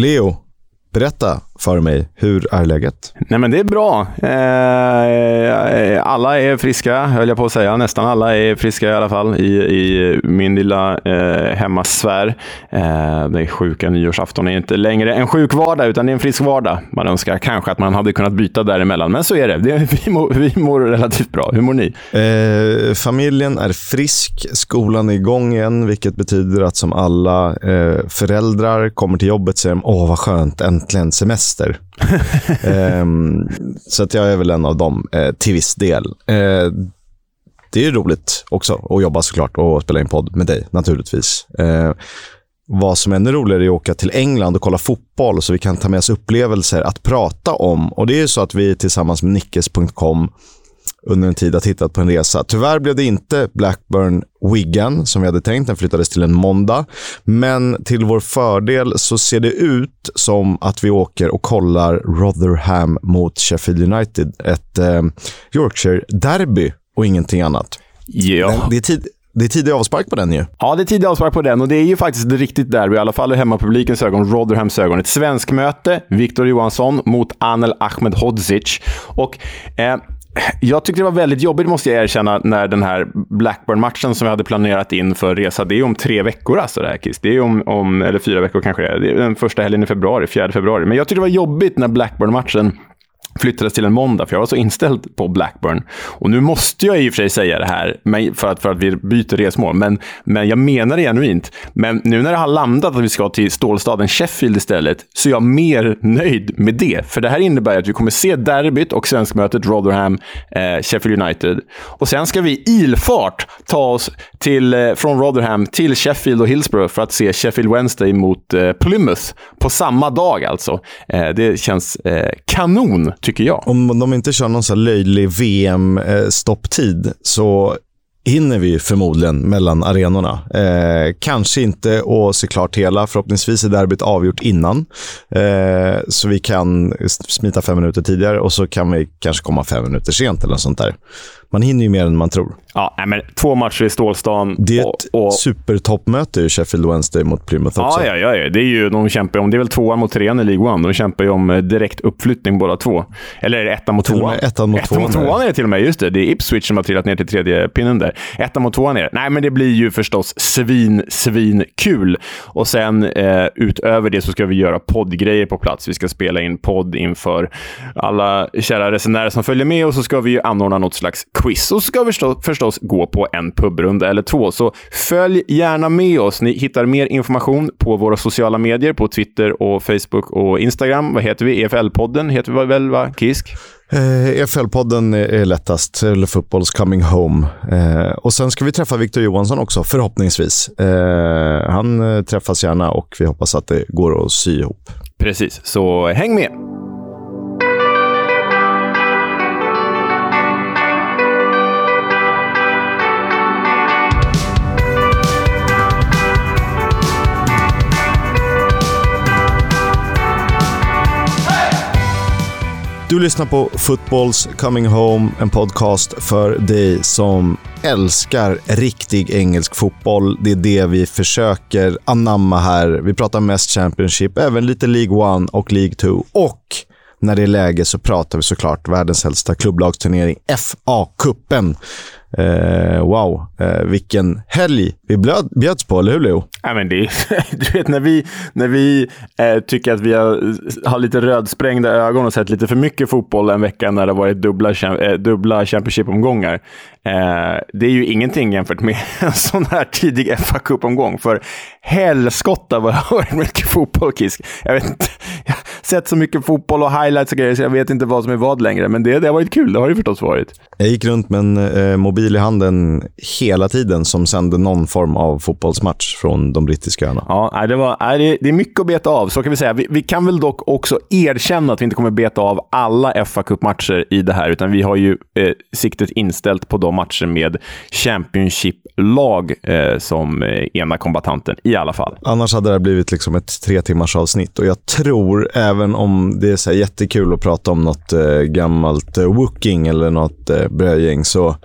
Leo, berätta för mig, hur är läget? Nej, men det är bra. Eh, alla är friska, höll jag på att säga. Nästan alla är friska i alla fall i, i min lilla eh, hemmasfär. Eh, det sjuka nyårsafton är inte längre en sjuk vardag, utan det är en frisk vardag. Man önskar kanske att man hade kunnat byta däremellan, men så är det. det vi, mår, vi mår relativt bra. Hur mår ni? Eh, familjen är frisk, skolan är igång igen, vilket betyder att som alla eh, föräldrar kommer till jobbet säger åh vad skönt, äntligen semester um, så att jag är väl en av dem eh, till viss del. Eh, det är roligt också att jobba såklart och spela in podd med dig naturligtvis. Eh, vad som är ännu roligare är att åka till England och kolla fotboll så vi kan ta med oss upplevelser att prata om. Och Det är så att vi tillsammans med Nickes.com under en tid har tittat på en resa. Tyvärr blev det inte Blackburn Wigan som vi hade tänkt. Den flyttades till en måndag. Men till vår fördel så ser det ut som att vi åker och kollar Rotherham mot Sheffield United. Ett eh, Yorkshire-derby och ingenting annat. Ja. det är tid det är tidig avspark på den ju. Ja, det är tidig avspark på den och det är ju faktiskt riktigt derby, i alla fall i hemmapublikens ögon, Rotherhams ögon. Ett svenskmöte, Viktor Johansson mot Anel Ahmedhodzic. Och eh, jag tyckte det var väldigt jobbigt, måste jag erkänna, när den här Blackburn-matchen som vi hade planerat in för resa, det är om tre veckor alltså det här Kiss. Det är om, om eller fyra veckor kanske det är. Det är den första helgen i februari, fjärde februari. Men jag tyckte det var jobbigt när Blackburn-matchen flyttades till en måndag, för jag var så inställd på Blackburn. Och nu måste jag i och för sig säga det här, för att, för att vi byter resmål, men, men jag menar det genuint. Men nu när det har landat att vi ska till stålstaden Sheffield istället, så är jag mer nöjd med det. För det här innebär att vi kommer se derbyt och svenskmötet Rotherham, eh, Sheffield United. Och sen ska vi i ilfart ta oss till, eh, från Rotherham till Sheffield och Hillsborough för att se Sheffield Wednesday mot eh, Plymouth på samma dag alltså. Eh, det känns eh, kanon tycker jag. Om de inte kör någon sån löjlig VM-stopptid eh, så hinner vi förmodligen mellan arenorna. Eh, kanske inte att se klart hela. Förhoppningsvis är derbyt avgjort innan. Eh, så vi kan smita fem minuter tidigare och så kan vi kanske komma fem minuter sent eller något sånt där. Man hinner ju mer än man tror. Ja, men två matcher i stålstan. Det är ett och, och... supertoppmöte, Sheffield Wednesday mot Plymouth också. Ja, ja, ja. Det är ju, de kämpar om, det är väl tvåan mot trean i League One. De kämpar ju om eh, direkt uppflyttning båda två. Eller är det ettan mot tvåan? Ettan mot, ettan mot tvåan är det till och med. Just det, det är Ipswich som har trillat ner till tredje pinnen där. Ettan mot tvåan är det. Nej, men det blir ju förstås svin, svin kul. Och sen eh, utöver det så ska vi göra poddgrejer på plats. Vi ska spela in podd inför alla kära resenärer som följer med och så ska vi ju anordna något slags quiz. Och så ska vi förstås gå på en pubrunda eller två. Så följ gärna med oss. Ni hittar mer information på våra sociala medier, på Twitter och Facebook och Instagram. Vad heter vi? EFL-podden heter vi väl, va? Kisk? Eh, EFL-podden är lättast, eller Football's coming home. Eh, och Sen ska vi träffa Victor Johansson också, förhoppningsvis. Eh, han eh, träffas gärna och vi hoppas att det går att sy ihop. Precis, så häng med! Du lyssnar på Footballs Coming Home, en podcast för dig som älskar riktig engelsk fotboll. Det är det vi försöker anamma här. Vi pratar mest Championship, även lite League One och League 2. Och när det är läge så pratar vi såklart världens äldsta klubblagsturnering, FA-cupen. Eh, wow, eh, vilken helg vi blöd, bjöds på, eller hur Leo? Ja, men det, du vet, när vi, när vi eh, tycker att vi har, har lite rödsprängda ögon och sett lite för mycket fotboll en vecka när det varit dubbla, eh, dubbla Championship-omgångar. Eh, det är ju ingenting jämfört med en sån här tidig fa Cup-omgång. För helskotta vad jag har varit mycket fotboll, Kisk. Jag, vet inte, jag sett så mycket fotboll och highlights och grejer så jag vet inte vad som är vad längre. Men det, det har varit kul, det har det förstås varit. Jag gick runt med en eh, mobil i handen hela tiden som sände någon form av fotbollsmatch från de brittiska öarna. Ja, det, var, det är mycket att beta av, så kan vi säga. Vi, vi kan väl dock också erkänna att vi inte kommer beta av alla fa Cup-matcher i det här, utan vi har ju eh, siktet inställt på de matcher med Championship-lag eh, som eh, ena kombatanten i alla fall. Annars hade det blivit liksom ett tre timmars avsnitt och jag tror, även om det är så jättekul att prata om något eh, gammalt eh, Wooking eller något eh, brödgäng, så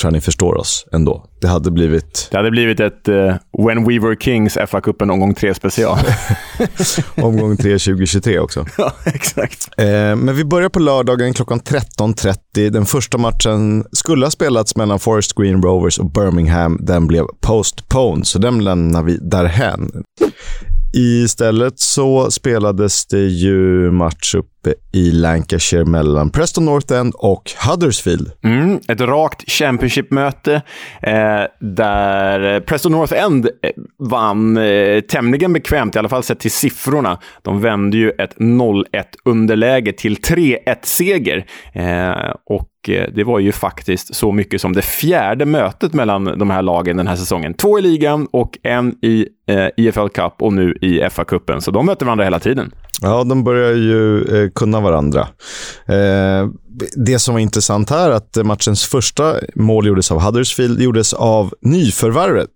tror jag ni förstår oss ändå. Det hade blivit... Det hade blivit ett uh, When We Were Kings FA-cupen omgång 3 special. omgång 3 2023 också. ja, exakt. Eh, men vi börjar på lördagen klockan 13.30. Den första matchen skulle ha spelats mellan Forest Green Rovers och Birmingham. Den blev postponed, så den lämnar vi därhän. Istället så spelades det ju match upp i Lancashire mellan Preston North End och Huddersfield. Mm, ett rakt Championship-möte eh, där Preston North End eh, vann eh, tämligen bekvämt, i alla fall sett till siffrorna. De vände ju ett 0-1-underläge till 3-1-seger. Eh, och eh, det var ju faktiskt så mycket som det fjärde mötet mellan de här lagen den här säsongen. Två i ligan och en i eh, IFL Cup och nu i FA-cupen. Så de möter varandra hela tiden. Ja, de börjar ju eh, kunna varandra. Eh, det som var intressant här att matchens första mål gjordes av Huddersfield, gjordes av nyförvärvet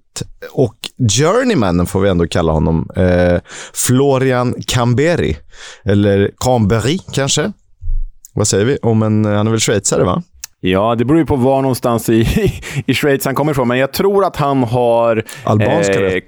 och journeymannen får vi ändå kalla honom. Eh, Florian Camberi, eller Camberi kanske. Vad säger vi? om en, han är väl schweizare, va? Ja, det beror ju på var någonstans i, i Schweiz han kommer ifrån, men jag tror att han har Albanska eh,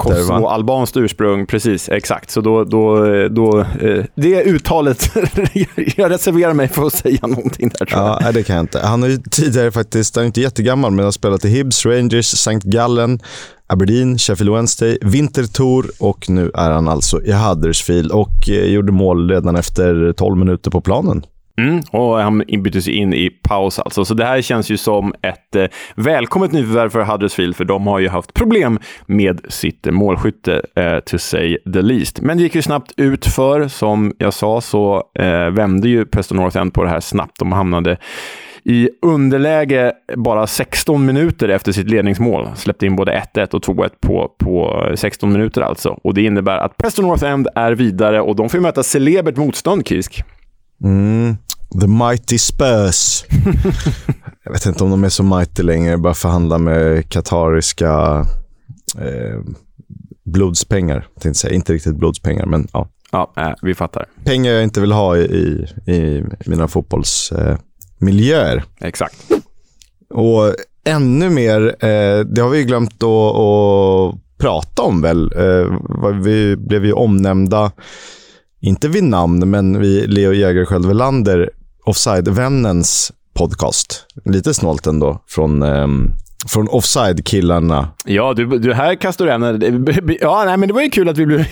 albanskt ursprung. Precis, exakt. Så då, då, då, eh, det uttalet, jag reserverar mig för att säga någonting där. Tror jag. Ja, det kan jag inte. Han har ju tidigare faktiskt, han är inte jättegammal, men har spelat i Hibs, Rangers, St. Gallen, Aberdeen, Sheffield Wednesday, Winterthur och nu är han alltså i Huddersfield och eh, gjorde mål redan efter 12 minuter på planen. Mm, och han byttes in i paus alltså. Så det här känns ju som ett eh, välkommet nyförvärv för Huddersfield, för de har ju haft problem med sitt målskytte, eh, to say the least. Men det gick ju snabbt ut för Som jag sa så eh, vände ju Preston North End på det här snabbt. De hamnade i underläge bara 16 minuter efter sitt ledningsmål. Släppte in både 1-1 och 2-1 på, på 16 minuter alltså. Och det innebär att Preston North End är vidare och de får möta celebert motstånd, Kisk. Mm. The Mighty Spurs. jag vet inte om de är så mighty längre, bara förhandla med katariska eh, blodspengar. Tänkte säga. Inte riktigt blodspengar, men ja. Ja, äh, vi fattar. Pengar jag inte vill ha i, i mina fotbollsmiljöer. Eh, Exakt. Och ännu mer, eh, det har vi glömt att, att prata om väl. Eh, vi blev ju omnämnda inte vid namn, men vid Leo Jägerskiöld Welander, Offside-vännens podcast. Lite snålt ändå från, um, från Offside-killarna. Ja, du, du här kastar du ämnen. Ja, nej, men det var ju kul att vi blev,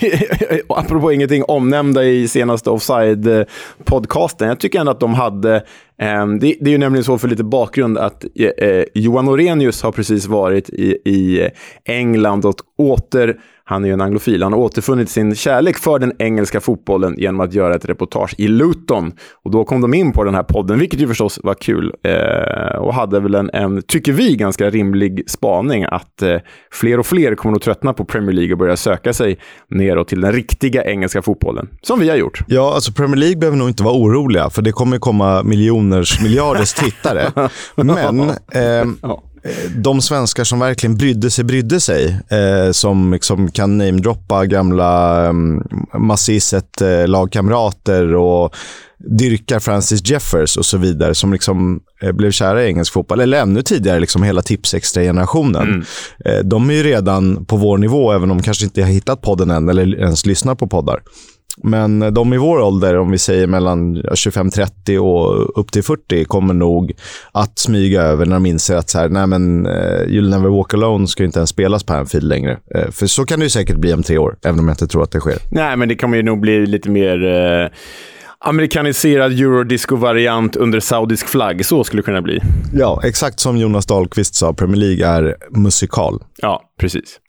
apropå ingenting, omnämnda i senaste Offside-podcasten. Jag tycker ändå att de hade... Um, det, det, är ju nämligen så, för lite bakgrund, att uh, Johan Orenius har precis varit i, i England och åter han är ju en anglofil. Han har återfunnit sin kärlek för den engelska fotbollen genom att göra ett reportage i Luton. Och då kom de in på den här podden, vilket ju förstås var kul. Eh, och hade väl en, en, tycker vi, ganska rimlig spaning att eh, fler och fler kommer att tröttna på Premier League och börja söka sig neråt till den riktiga engelska fotbollen. Som vi har gjort. Ja, alltså Premier League behöver nog inte vara oroliga, för det kommer komma miljoners, miljarders tittare. Men... Eh, de svenskar som verkligen brydde sig, brydde sig. Eh, som liksom kan namedroppa gamla um, Massiset eh, lagkamrater och dyrkar Francis Jeffers och så vidare, som liksom eh, blev kära i engelsk fotboll. Eller ännu tidigare, liksom hela Tipsextra-generationen. Mm. Eh, de är ju redan på vår nivå, även om de kanske inte har hittat podden än eller ens lyssnar på poddar. Men de i vår ålder, om vi säger mellan 25-30 och upp till 40, kommer nog att smyga över när de inser att så här, nej men, uh, You'll Never Walk Alone ska inte ens spelas på Anfield längre. Uh, för så kan det ju säkert bli om tre år, även om jag inte tror att det sker. Nej, men det kommer ju nog bli lite mer... Uh amerikaniserad eurodisco-variant under saudisk flagg. Så skulle det kunna bli. Ja, exakt som Jonas Dahlqvist sa, Premier League är musikal. Ja, precis.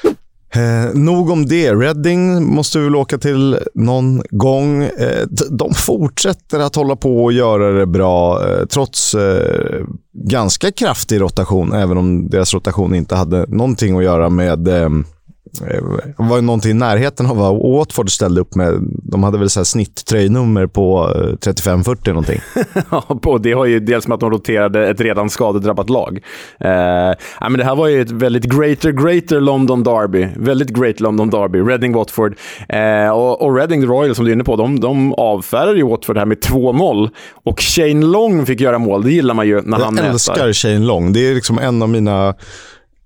Eh, nog om det. Reading måste vi väl åka till någon gång. Eh, de fortsätter att hålla på och göra det bra eh, trots eh, ganska kraftig rotation, även om deras rotation inte hade någonting att göra med eh, var någonting i närheten av vad Watford ställde upp med. De hade väl så här snitttröjnummer på 35-40 någonting. ja, det har ju dels med att de roterade ett redan skadedrabbat lag. Eh, men det här var ju ett väldigt greater, greater London Derby. Väldigt great London Derby. Reading-Watford. Eh, och, och Reading Royal, som du är inne på, de, de avfärdade ju Watford här med 2-0. Och Shane Long fick göra mål. Det gillar man ju när Jag han älskar Shane Long. Det är liksom en av mina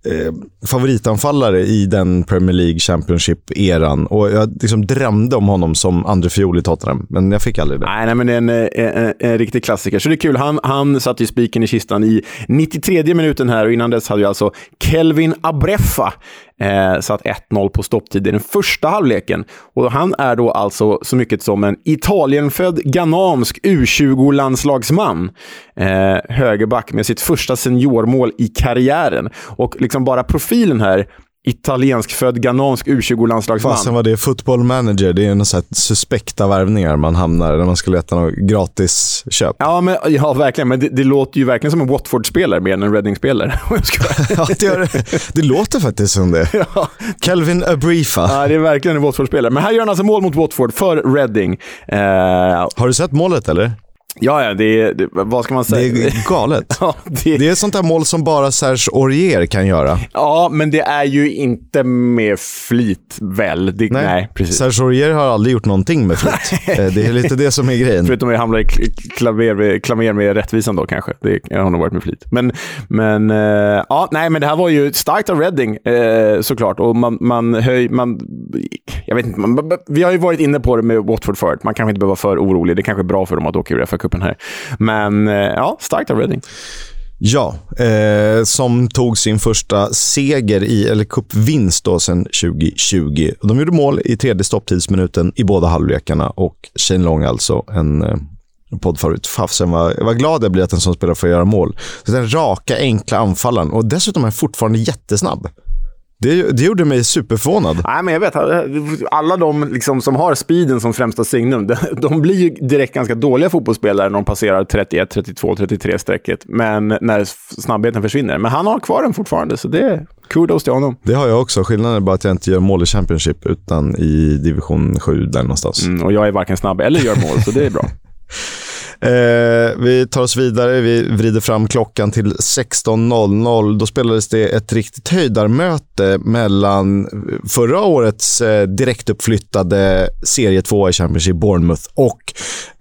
eh, favoritanfallare i den Premier League Championship-eran. Och Jag liksom drömde om honom som andra fiol i Tottenham, men jag fick aldrig det. Nej, nej men det är en, en, en, en riktig klassiker. Så det är kul. Han, han satte ju spiken i kistan i 93 minuten här och innan dess hade ju alltså Kelvin Abreffa eh, satt 1-0 på stopptid i den första halvleken. Och han är då alltså så mycket som en Italienfödd ghanansk U20-landslagsman. Eh, högerback med sitt första seniormål i karriären. Och liksom bara profilen här italienskfödd ghanansk U20-landslagsman. Fasen vad det är football manager. Det är en sån suspekta värvningar man hamnar när man ska leta något gratis köp. Ja, men, ja verkligen. Men det, det låter ju verkligen som en Watford-spelare mer än en Reading-spelare. ja, det, gör, det låter faktiskt som det. Ja. Kelvin Abrifa. Ja, det är verkligen en Watford-spelare. Men här gör han alltså mål mot Watford för Reading. Eh... Har du sett målet eller? Ja, ja, det är, det, vad ska man säga? Det är galet. ja, det... det... är sånt där mål som bara Serge Aurier kan göra. Ja, men det är ju inte med flit, väl? Det, nej. nej, precis. Serge Aurier har aldrig gjort någonting med flit. Eh, det är lite det som är grejen. Förutom att jag hamnar i klaver, klaver med rättvisan då kanske. Det har nog varit med flit. Men, men, uh, ja, nej, men det här var ju starkt av Reading uh, såklart. Och man, man höj, man, jag vet inte, man, vi har ju varit inne på det med Watford förut. Man kanske inte behöver vara för orolig. Det är kanske är bra för dem att åka ur FA cupen här. Men eh, ja, starkt av Reading. Ja, eh, som tog sin första seger i, eller cupvinst då sen 2020. De gjorde mål i tredje stopptidsminuten i båda halvlekarna och Shane Long alltså en eh, poddfavorit. Fasen vad, jag var glad jag blir att en sån spelare får göra mål. Så den raka, enkla anfallaren och dessutom är han fortfarande jättesnabb. Det, det gjorde mig superförvånad. Nej, men jag vet, alla de liksom som har speeden som främsta signum, de, de blir ju direkt ganska dåliga fotbollsspelare när de passerar 31, 32, 33 strecket. Men när snabbheten försvinner. Men han har kvar den fortfarande, så det är kudos till honom. Det har jag också. Skillnaden är bara att jag inte gör mål i Championship, utan i division 7 där någonstans. Mm, och jag är varken snabb eller gör mål, så det är bra. Eh, vi tar oss vidare. Vi vrider fram klockan till 16.00. Då spelades det ett riktigt höjdarmöte mellan förra årets eh, direktuppflyttade serie 2 i Championship, Bournemouth, och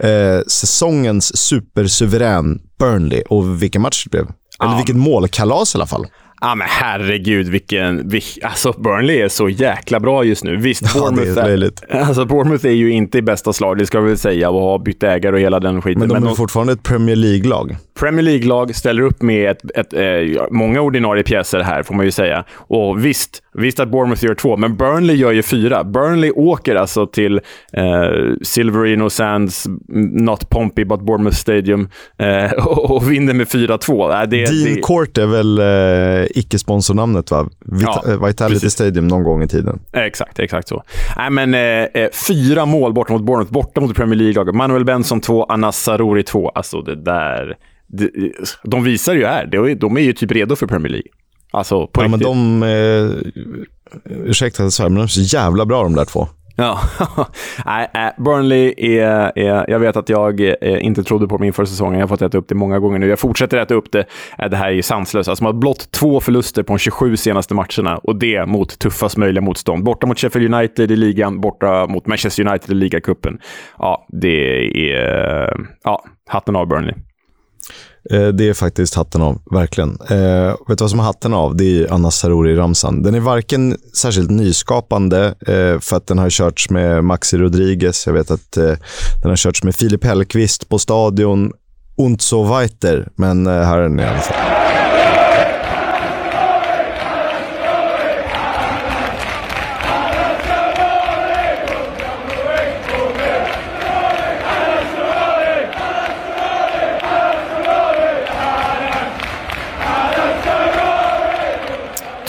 eh, säsongens supersuverän Burnley. Och vilken match det blev. Eller vilket målkalas i alla fall. Ja, men herregud, vilken... Vilk, alltså, Burnley är så jäkla bra just nu. Visst, Bournemouth, ja, är, är, alltså, Bournemouth är ju inte i bästa slag, det ska vi väl säga, och har bytt ägare och hela den skiten. Men de är men fortfarande ett Premier League-lag. Premier League-lag ställer upp med ett, ett, ett, eh, många ordinarie pjäser här, får man ju säga. Och visst, visst att Bournemouth gör två, men Burnley gör ju fyra. Burnley åker alltså till eh, Silverino Sands, Not Pompey, but Bournemouth Stadium eh, och, och vinner med 4-2. Äh, Dean det... Court är väl eh, icke-sponsornamnet, va? Vita ja, Vitality precis. Stadium någon gång i tiden. Exakt, exakt så. Nej, men eh, eh fyra mål borta mot Bournemouth, borta mot Premier League-laget. Manuel Benson 2, Anas Saruri 2. Alltså det där de visar ju här, de är ju typ redo för Premier League. Alltså, på ja, riktigt. men de... Eh, ursäkta att jag men de är så jävla bra de där två. Ja, Nej, Burnley är, är, Jag vet att jag eh, inte trodde på min förra säsongen. Jag har fått äta upp det många gånger nu. Jag fortsätter äta upp det. Det här är ju sanslöst. Alltså, man har blott två förluster på de 27 senaste matcherna och det mot tuffast möjliga motstånd. Borta mot Sheffield United i ligan, borta mot Manchester United i ligacupen. Ja, det är... Ja, hatten av Burnley. Eh, det är faktiskt hatten av, verkligen. Eh, vet du vad som är hatten av? Det är Anna Saruri-ramsan. Den är varken särskilt nyskapande, eh, för att den har körts med Maxi Rodriguez. Jag vet att eh, den har körts med Filip Hellqvist på stadion. Und so weiter. Men eh, här är den i alla fall.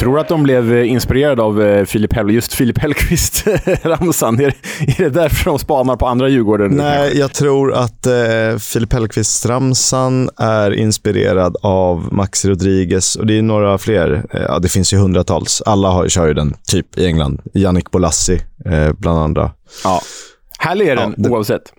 Tror du att de blev eh, inspirerade av eh, Filip Hell, just Filip Hellqvist-ramsan? Är, det därför de spanar på andra Djurgården? Nej, jag tror att eh, Filip Hellqvist-ramsan är inspirerad av Maxi Rodriguez och det är några fler. Eh, ja, det finns ju hundratals. Alla har, kör ju den, typ i England. Jannik Bolassi, eh, bland andra. Ja. Härlig är den, ja, det, oavsett.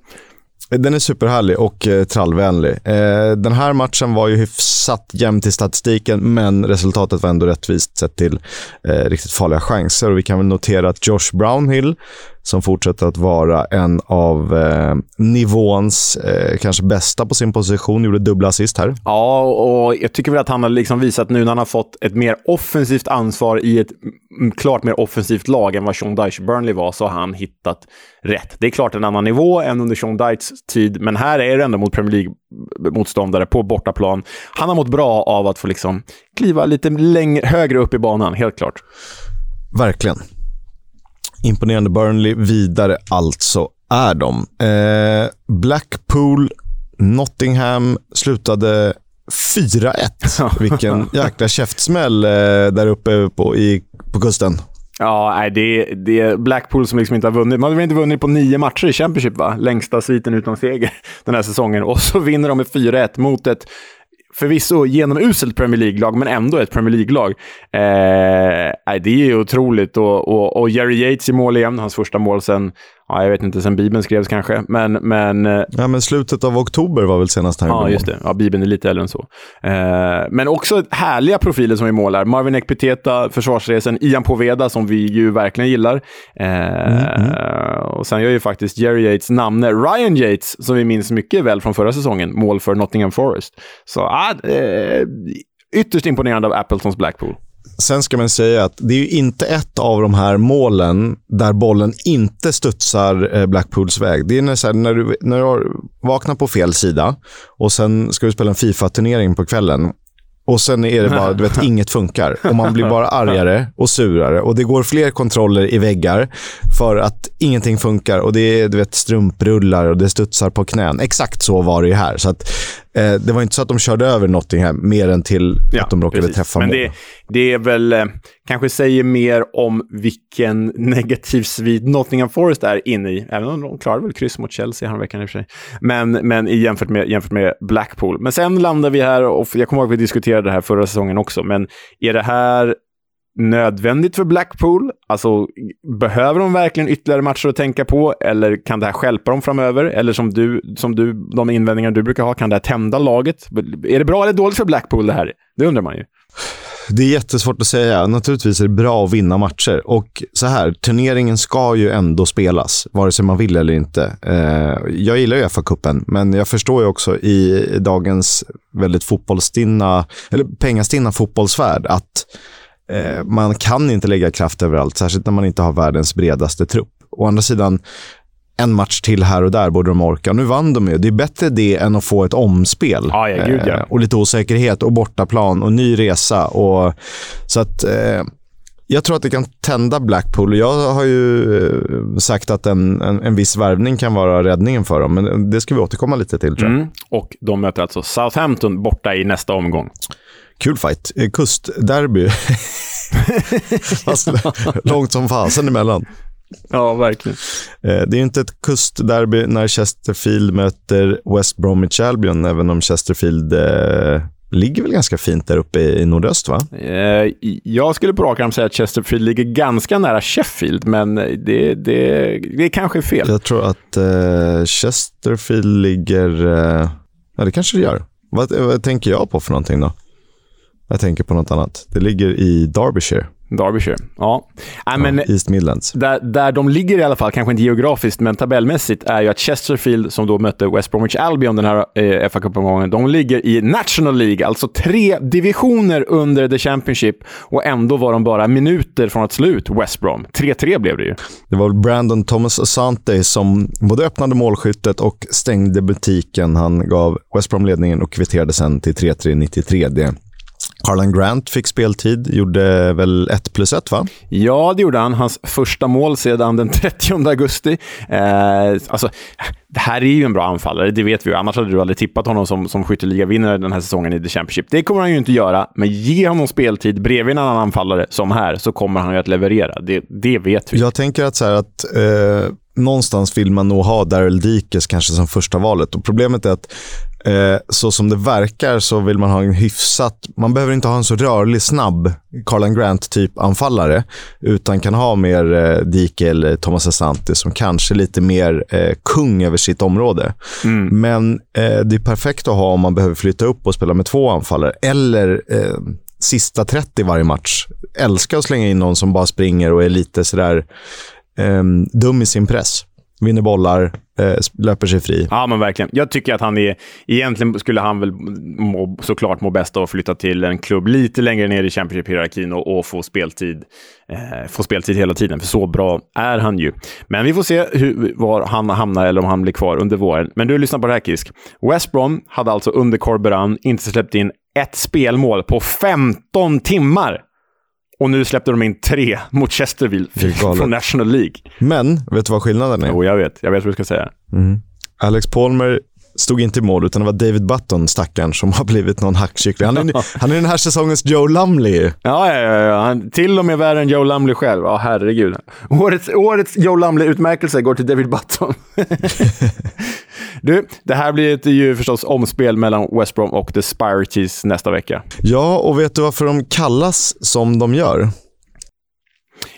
Den är superhärlig och eh, trallvänlig. Eh, den här matchen var ju hyfsat jämnt i statistiken, men resultatet var ändå rättvist sett till eh, riktigt farliga chanser. Och vi kan väl notera att Josh Brownhill som fortsätter att vara en av eh, nivåns eh, kanske bästa på sin position. Gjorde dubbla assist här. Ja, och jag tycker väl att han har liksom visat nu när han har fått ett mer offensivt ansvar i ett klart mer offensivt lag än vad Sean Dyche Burnley var, så har han hittat rätt. Det är klart en annan nivå än under Sean Dyches tid, men här är det ändå mot Premier League-motståndare på bortaplan. Han har mått bra av att få liksom kliva lite längre, högre upp i banan, helt klart. Verkligen imponerande Burnley vidare alltså är de. Eh, Blackpool, Nottingham slutade 4-1. Vilken jäkla käftsmäll eh, där uppe på, i, på kusten. Ja, det, det är Blackpool som liksom inte har vunnit. Man har inte vunnit på nio matcher i Championship, va? Längsta sviten utan seger den här säsongen. Och så vinner de med 4-1 mot ett förvisso genomuselt Premier League-lag, men ändå ett Premier League-lag. Eh, det är ju otroligt. Och, och, och, Jerry Yates i mål igen, hans första mål sen ja, jag vet inte, sen Bibeln skrevs kanske. Men, men, eh, ja, men slutet av oktober var väl senast här. Ja, just det. Ja, Bibeln är lite äldre än så. Eh, men också härliga profiler som är mål här. Marvin Ekpiteta, försvarsresen, Ian Poveda som vi ju verkligen gillar. Eh, mm, mm. Och sen gör ju faktiskt Jerry Yates namne Ryan Yates, som vi minns mycket väl från förra säsongen, mål för Nottingham Forest. Så ah, eh, ytterst imponerande av Appletons Blackpool. Sen ska man säga att det är inte ett av de här målen där bollen inte studsar eh, Blackpools väg. Det är när, här, när, du, när du vaknar på fel sida och sen ska du spela en Fifa-turnering på kvällen och sen är det bara, du vet, inget funkar. Och man blir bara argare och surare. Och det går fler kontroller i väggar för att ingenting funkar. Och det är du vet, strumprullar och det studsar på knän. Exakt så var det ju här. Så att, eh, det var inte så att de körde över Nottingham mer än till ja, att de råkade precis. träffa Men. Det, det är väl, eh, kanske säger mer om vilken negativ svit Nottingham Forest är inne i. Även om de klarade väl kryss mot Chelsea häromveckan i och för sig. Men, men jämfört, med, jämfört med Blackpool. Men sen landar vi här, och jag kommer ihåg att vi diskuterade det här förra säsongen också, men är det här nödvändigt för Blackpool? Alltså, behöver de verkligen ytterligare matcher att tänka på? Eller kan det här skälpa dem framöver? Eller som du, som du, de invändningar du brukar ha, kan det här tända laget? Är det bra eller dåligt för Blackpool det här? Det undrar man ju. Det är jättesvårt att säga. Naturligtvis är det bra att vinna matcher. Och så här, turneringen ska ju ändå spelas, vare sig man vill eller inte. Eh, jag gillar ju FA-cupen, men jag förstår ju också i dagens väldigt fotbollsstinna, eller pengastinna fotbollsvärld att eh, man kan inte lägga kraft överallt, särskilt när man inte har världens bredaste trupp. Å andra sidan, en match till här och där borde de orka. Nu vann de ju. Det är bättre det än att få ett omspel. Ah, ja, gud, ja. Eh, och lite osäkerhet och bortaplan och ny resa. Och, så att... Eh, jag tror att det kan tända Blackpool. Jag har ju eh, sagt att en, en, en viss värvning kan vara räddningen för dem, men det ska vi återkomma lite till. Tror jag. Mm. Och de möter alltså Southampton borta i nästa omgång. Kul fight. Eh, kustderby. långt som fasen emellan. Ja, verkligen. Eh, det är inte ett kustderby när Chesterfield möter West Bromwich Albion, även om Chesterfield eh, ligger väl ganska fint där uppe i, nordöst, va? Eh, jag skulle på rak arm säga att Chesterfield ligger ganska nära Sheffield, men det, det, det kanske är fel. Jag tror att eh, Chesterfield ligger... Eh, ja, det kanske det gör. Vad, vad tänker jag på för någonting då? Jag tänker på något annat. Det ligger i Derbyshire. Derbyshire. Ja. Men ja, East Midlands. Där, där de ligger i alla fall, kanske inte geografiskt, men tabellmässigt, är ju att Chesterfield, som då mötte West Bromwich Albion den här eh, fa Cup-omgången, de ligger i National League, alltså tre divisioner under the Championship. Och ändå var de bara minuter från att slå ut West Brom. 3-3 blev det ju. Det var Brandon Thomas Asante som både öppnade målskyttet och stängde butiken. Han gav West Brom ledningen och kvitterade sen till 3-3 93. Det Carlan Grant fick speltid, gjorde väl 1 plus 1 va? Ja, det gjorde han. Hans första mål sedan den 30 augusti. Eh, alltså, det här är ju en bra anfallare, det vet vi ju. Annars hade du aldrig tippat honom som, som skytteligavinnare den här säsongen i The Championship. Det kommer han ju inte göra, men ge honom speltid bredvid en annan anfallare som här, så kommer han ju att leverera. Det, det vet vi. Jag tänker att, så här, att eh, någonstans vill man nog ha Daryl Dikes kanske som första valet. Och Problemet är att så som det verkar så vill man ha en hyfsat... Man behöver inte ha en så rörlig, snabb Carlan Grant-typ anfallare. Utan kan ha mer eh, Dike eller Thomas Asante som kanske är lite mer eh, kung över sitt område. Mm. Men eh, det är perfekt att ha om man behöver flytta upp och spela med två anfallare. Eller eh, sista 30 varje match. Älskar att slänga in någon som bara springer och är lite sådär eh, dum i sin press vinner bollar, eh, löper sig fri. Ja, men verkligen. Jag tycker att han är... Egentligen skulle han väl må, såklart må bäst av att flytta till en klubb lite längre ner i Championship-hierarkin och, och, få, speltid, eh, få speltid hela tiden, för så bra är han ju. Men vi får se hur, var han hamnar eller om han blir kvar under våren. Men du, lyssnar på det här, Kisk. West Brom hade alltså under Corberan inte släppt in ett spelmål på 15 timmar. Och nu släppte de in tre mot Chesterville från National League. Men, vet du vad skillnaden är? Jo, jag vet. Jag vet vad du ska säga. Mm. Alex Palmer stod inte i mål, utan det var David Button, stackaren, som har blivit någon hackkyckling. Han är, han är den här säsongens Joe Lumley. Ja, ja, ja. Han, till och med värre än Joe Lumley själv. Ja, herregud. Årets, årets Joe Lumley-utmärkelse går till David Button. Du, det här blir ett, ju förstås omspel mellan West Brom och The Spirites nästa vecka. Ja, och vet du varför de kallas som de gör?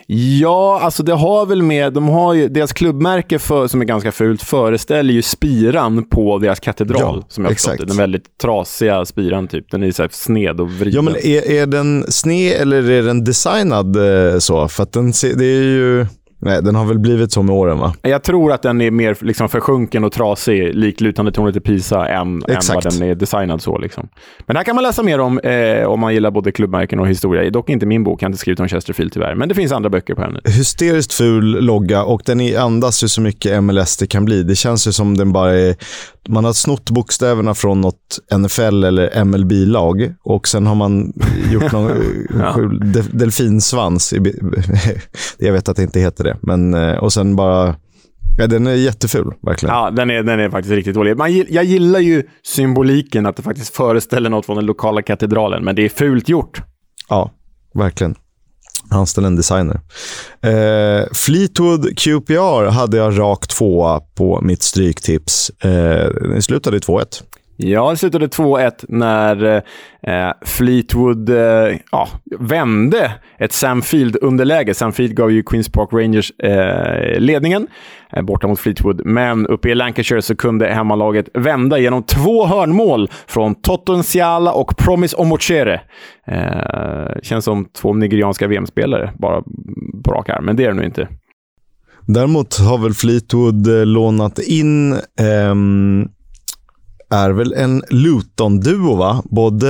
Ja, alltså det har väl med... De har ju, deras klubbmärke, för, som är ganska fult, föreställer ju spiran på deras katedral. Ja, som jag exakt. Förstått. Den väldigt trasiga spiran, typ. Den är så sned och vriden. Ja, men är, är den sned eller är den designad eh, så? För att den, det är ju... Nej, den har väl blivit så med åren va? Jag tror att den är mer liksom försjunken och trasig, liklutande tornet i Pisa, än, än vad den är designad så. Liksom. Men det här kan man läsa mer om eh, om man gillar både klubbmärken och historia. Dock inte min bok, jag har inte skrivit om Chesterfield tyvärr. Men det finns andra böcker på ämnet. Hysteriskt ful logga och den andas ju så mycket MLS det kan bli. Det känns ju som den bara är man har snott bokstäverna från något NFL eller MLB-lag och sen har man gjort någon ja. delfinsvans. I, jag vet att det inte heter det, men eh, och sen bara Ja, den är jätteful, verkligen. Ja, den är, den är faktiskt riktigt dålig. Man, jag gillar ju symboliken, att det faktiskt föreställer något från den lokala katedralen, men det är fult gjort. Ja, verkligen. Anställ en designer. Eh, Fleetwood QPR hade jag rakt tvåa på mitt stryktips. Eh, det slutade i 2-1. Ja, det slutade 2-1 när eh, Fleetwood eh, ja, vände ett Sam Field-underläge. Sam Field gav ju Queens Park Rangers eh, ledningen eh, borta mot Fleetwood, men uppe i Lancashire så kunde hemmalaget vända genom två hörnmål från Toton och Promise Omochere. Eh, känns som två nigerianska VM-spelare, bara på rak arm, men det är det nu inte. Däremot har väl Fleetwood eh, lånat in ehm är väl en Luton-duo, va? Både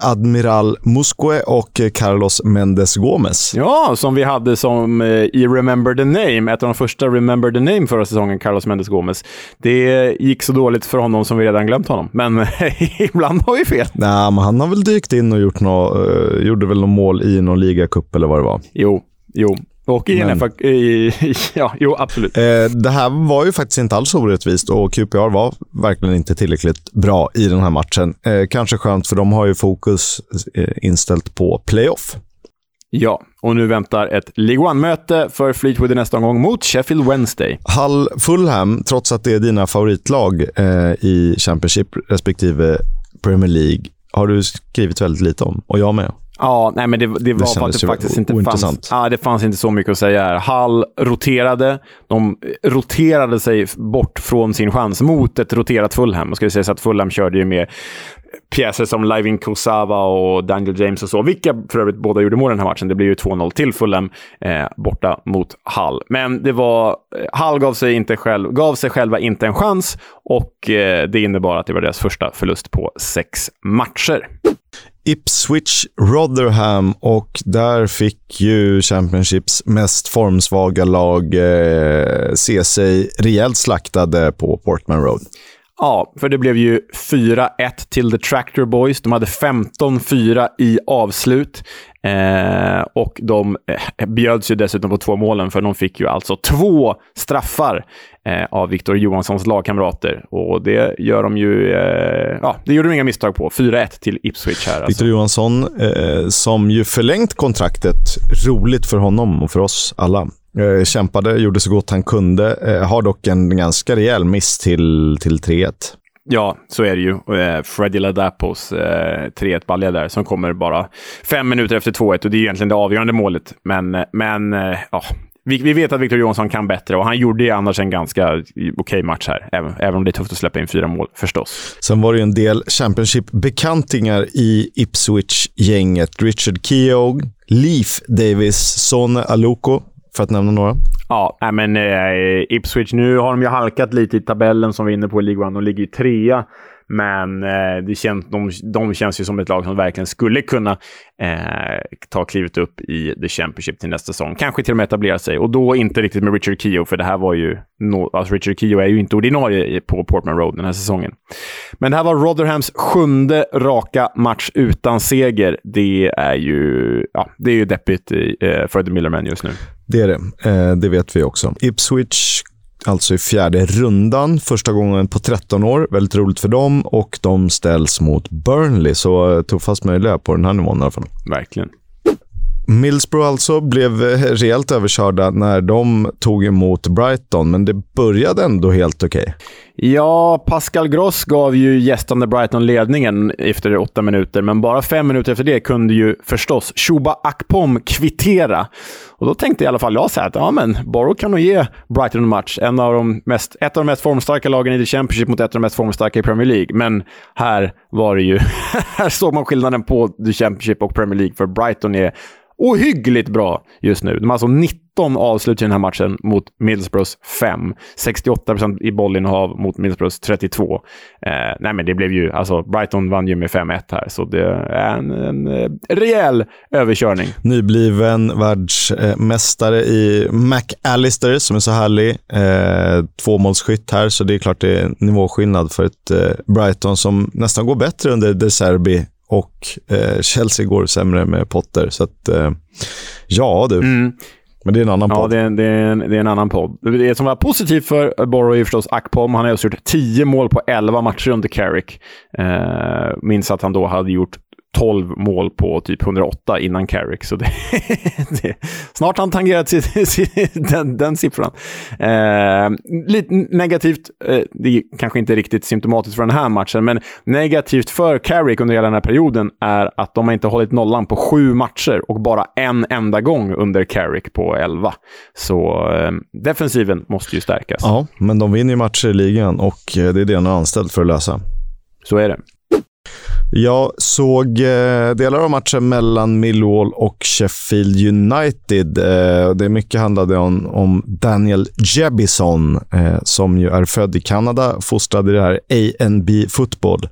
Admiral Musque och Carlos Mendes Gomez. Ja, som vi hade som eh, i Remember the Name, ett av de första Remember the Name förra säsongen, Carlos Mendes Gomez. Det gick så dåligt för honom som vi redan glömt honom, men ibland har vi fel. Nej, men han har väl dykt in och gjort nå, uh, gjorde väl något mål i någon ligacup eller vad det var. Jo, jo. Och i Men, i, ja, jo, absolut. Eh, det här var ju faktiskt inte alls orättvist och QPR var verkligen inte tillräckligt bra i den här matchen. Eh, kanske skönt, för de har ju fokus eh, inställt på playoff. Ja, och nu väntar ett League One-möte för Fleetwood i nästa omgång mot Sheffield Wednesday. Hull Fulham, trots att det är dina favoritlag eh, i Championship respektive Premier League, har du skrivit väldigt lite om. Och jag med. Ja, nej, men det, det var för att det faktiskt inte fanns, ja, det fanns inte så mycket att säga här. Hall roterade. De roterade sig bort från sin chans mot ett roterat Fulham. Man ska säga att Fulham körde ju med pjäser som Livin Kosava och Daniel James och så, vilka för övrigt båda gjorde mål den här matchen. Det blev ju 2-0 till Fulham eh, borta mot Hall. Men det var... Hall gav sig, inte själv, gav sig själva inte en chans och eh, det innebar att det var deras första förlust på sex matcher. Ipswich Rotherham och där fick ju Championships mest formsvaga lag eh, se sig rejält slaktade på Portman Road. Ja, för det blev ju 4-1 till The Tractor Boys. De hade 15-4 i avslut. Eh, och de eh, bjöds ju dessutom på två målen, för de fick ju alltså två straffar eh, av Victor Johanssons lagkamrater. Och det gör de ju... Eh, ja, det gjorde de inga misstag på. 4-1 till Ipswich här. Alltså. Victor Johansson, eh, som ju förlängt kontraktet. Roligt för honom och för oss alla. Eh, kämpade, gjorde så gott han kunde. Eh, har dock en ganska rejäl miss till, till 3-1. Ja, så är det ju. Eh, Freddy Ladapos eh, 3-1 balja där som kommer bara fem minuter efter 2-1 och det är egentligen det avgörande målet. Men, men ja, vi, vi, vet att Victor Johansson kan bättre och han gjorde ju annars en ganska okej okay match här, även, även om det är tufft att släppa in fyra mål förstås. Sen var det ju en del Championship-bekantingar i Ipswich-gänget. Richard Keogh, Leaf Davis, Sonne Aluko, för att nämna några. Ja, men eh, Ipswich, nu har de ju halkat lite i tabellen som vi är inne på i League One. De ligger ju trea. Men eh, det känns, de, de känns ju som ett lag som verkligen skulle kunna eh, ta klivet upp i The Championship till nästa säsong. Kanske till och med etablera sig. Och då inte riktigt med Richard Keogh, för det här var ju... No, alltså Richard Keogh är ju inte ordinarie på Portman Road den här säsongen. Men det här var Rotherhams sjunde raka match utan seger. Det är ju, ja, det är ju deppigt eh, för The Millerman just nu. Det är det. Eh, det vet vi också. Ipswich alltså i fjärde rundan. Första gången på 13 år. Väldigt roligt för dem och de ställs mot Burnley. Så tuffast möjliga på den här nivån i alla fall. Verkligen. Millsbro alltså blev eh, rejält överkörda när de tog emot Brighton, men det började ändå helt okej. Okay. Ja, Pascal Gross gav ju gästande Brighton ledningen efter åtta minuter, men bara fem minuter efter det kunde ju förstås Shuba Akpom kvittera. Och då tänkte i alla fall jag så här att ja, men Borough kan nog ge Brighton en match. En av de mest, ett av de mest formstarka lagen i The Championship mot ett av de mest formstarka i Premier League. Men här var det ju... här såg man skillnaden på The Championship och Premier League, för Brighton är ohyggligt bra just nu. De har alltså 19 avslut i den här matchen mot Middlesbroughs 5. 68% i bollinnehav mot Middlesbroughs 32. Eh, nej, men det blev ju... Alltså, Brighton vann ju med 5-1 här, så det är en, en, en rejäl överkörning. Nybliven världsmästare i McAllister, som är så härlig. Eh, tvåmålsskytt här, så det är klart det är nivåskillnad för ett eh, Brighton som nästan går bättre under De Serbi och eh, Chelsea går sämre med Potter. Så att, eh, ja du. Mm. Men det är en annan ja, podd. Ja, det är, det, är en, det är en annan podd. Det som var positivt för Borough är förstås Akpom. Han har också gjort 10 mål på 11 matcher under Carrick. Eh, minns att han då hade gjort 12 mål på typ 108 innan Carrick. Så det, det, snart har han tangerat den, den siffran. Eh, lite negativt, eh, det är kanske inte riktigt symptomatiskt för den här matchen, men negativt för Carrick under hela den här perioden är att de har inte hållit nollan på sju matcher och bara en enda gång under Carrick på 11. Så eh, defensiven måste ju stärkas. Ja, men de vinner ju matcher i ligan och eh, det är det han är anställd för att lösa. Så är det. Jag såg eh, delar av matchen mellan Millwall och Sheffield United. Eh, det mycket handlade om, om Daniel Jebison, eh, som ju är född i Kanada, fostrad i det här ANB Football.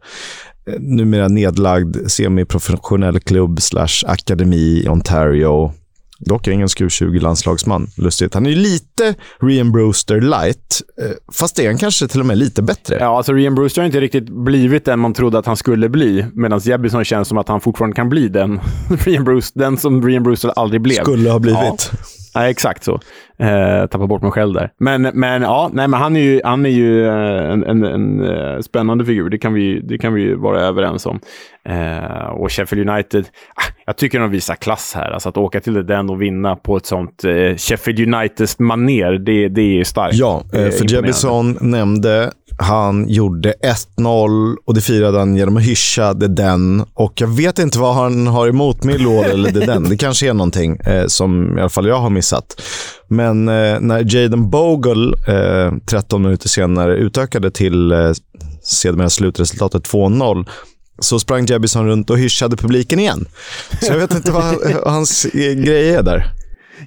Eh, numera nedlagd semiprofessionell klubb slash akademi i Ontario. Dock engelsk U20-landslagsman. Lustigt. Han är ju lite Rian Brewster light, eh, fast är han kanske till och med lite bättre. Ja, alltså Rian Brewster har inte riktigt blivit den man trodde att han skulle bli, medan Jebbison känns som att han fortfarande kan bli den, Rian Brewster, den som Rian Brewster aldrig blev. Skulle ha blivit. Ja. Ja, exakt så. Eh, tappar bort mig själv där. Men, men, ja, nej, men han är ju, han är ju eh, en, en, en, en spännande figur. Det kan vi, det kan vi vara överens om. Eh, och Sheffield United, ah, jag tycker de visar klass här. Alltså att åka till den och vinna på ett sånt eh, Sheffield Uniteds maner det, det är starkt. Ja, eh, för Jebison nämnde han gjorde 1-0 och det firade han genom att hyscha det den. Och jag vet inte vad han har emot Millwall eller det den. Det kanske är någonting eh, som i alla fall jag har missat. Men eh, när Jaden Bogle eh, 13 minuter senare utökade till eh, sedermera slutresultatet 2-0 så sprang Jebison runt och hyschade publiken igen. Så jag vet inte vad hans grej är där.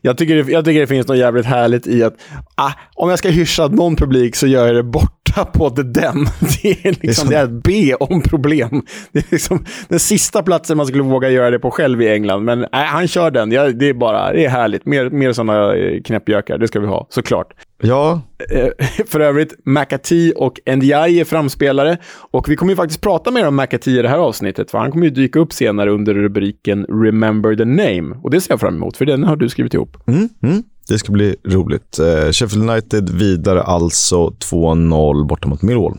Jag tycker, det, jag tycker det finns något jävligt härligt i att ah, om jag ska hyscha någon publik så gör jag det borta på The Den. Det är, liksom, det är, att be om problem. Det är liksom den sista platsen man skulle våga göra det på själv i England. Men äh, han kör den. Ja, det är bara det är härligt. Mer, mer sådana eh, knäppjökar, det ska vi ha, såklart. Ja. Eh, för övrigt, McAtee och NDI är framspelare. Och vi kommer ju faktiskt prata mer om McAtee i det här avsnittet, för han kommer ju dyka upp senare under rubriken Remember the Name. Och det ser jag fram emot, för den har du skrivit ihop. Mm, mm. Det ska bli roligt. Uh, Sheffield United vidare alltså 2-0 borta mot Millwall.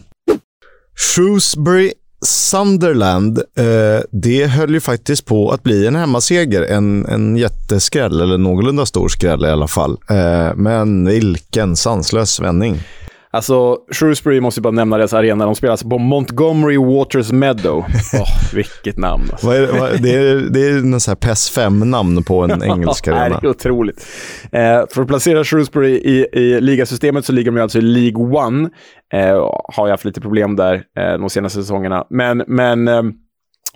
Shrewsbury Sunderland, eh, det höll ju faktiskt på att bli en hemmaseger. En, en jätteskräll, eller någorlunda stor skräll i alla fall. Eh, men vilken sanslös vändning. Alltså, Shrewsbury måste bara nämna deras arena. De spelar alltså på Montgomery Waters Meadow. Oh, vilket namn. Alltså. vad är, vad, det, är, det är en sån här PES 5-namn på en engelsk arena. det är otroligt. Eh, för att placera Shrewsbury i, i ligasystemet så ligger de alltså i League One. Eh, har jag haft lite problem där eh, de senaste säsongerna. Men, men eh,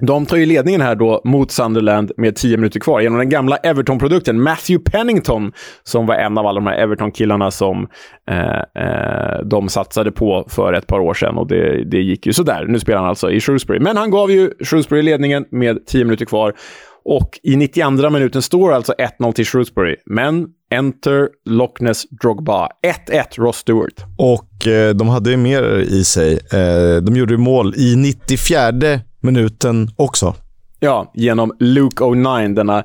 de tar ju ledningen här då mot Sunderland med tio minuter kvar genom den gamla Everton-produkten Matthew Pennington, som var en av alla de här Everton-killarna som eh, eh, de satsade på för ett par år sedan. Och det, det gick ju sådär. Nu spelar han alltså i Shrewsbury. Men han gav ju Shrewsbury ledningen med tio minuter kvar. Och i 92 minuten står alltså 1-0 till Shrewsbury. Men Enter Loch Ness Drogba. 1-1 Ross Stewart. Och eh, de hade ju mer i sig. Eh, de gjorde mål i 94 minuten också. Ja, genom Luke O'Nine, denna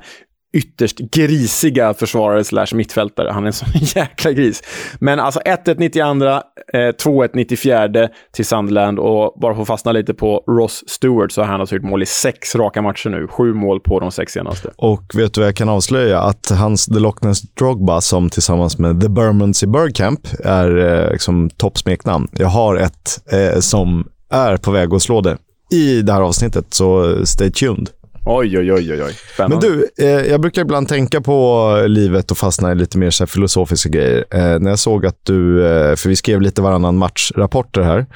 ytterst grisiga försvarare slash mittfältare. Han är en sån jäkla gris. Men alltså 1-1 92, eh, 2-1 94 till Sunderland och bara för att fastna lite på Ross Stewart så har han alltså gjort mål i sex raka matcher nu. Sju mål på de sex senaste. Och vet du vad jag kan avslöja? Att hans The Loch Ness Drogba, som tillsammans med The Bermans i Bergkamp är eh, liksom toppsmeknamn. Jag har ett eh, som är på väg att slå det i det här avsnittet, så stay tuned. Oj, oj, oj, oj. Men du, eh, jag brukar ibland tänka på livet och fastna i lite mer så filosofiska grejer. Eh, när jag såg att du, eh, för vi skrev lite varannan matchrapporter här,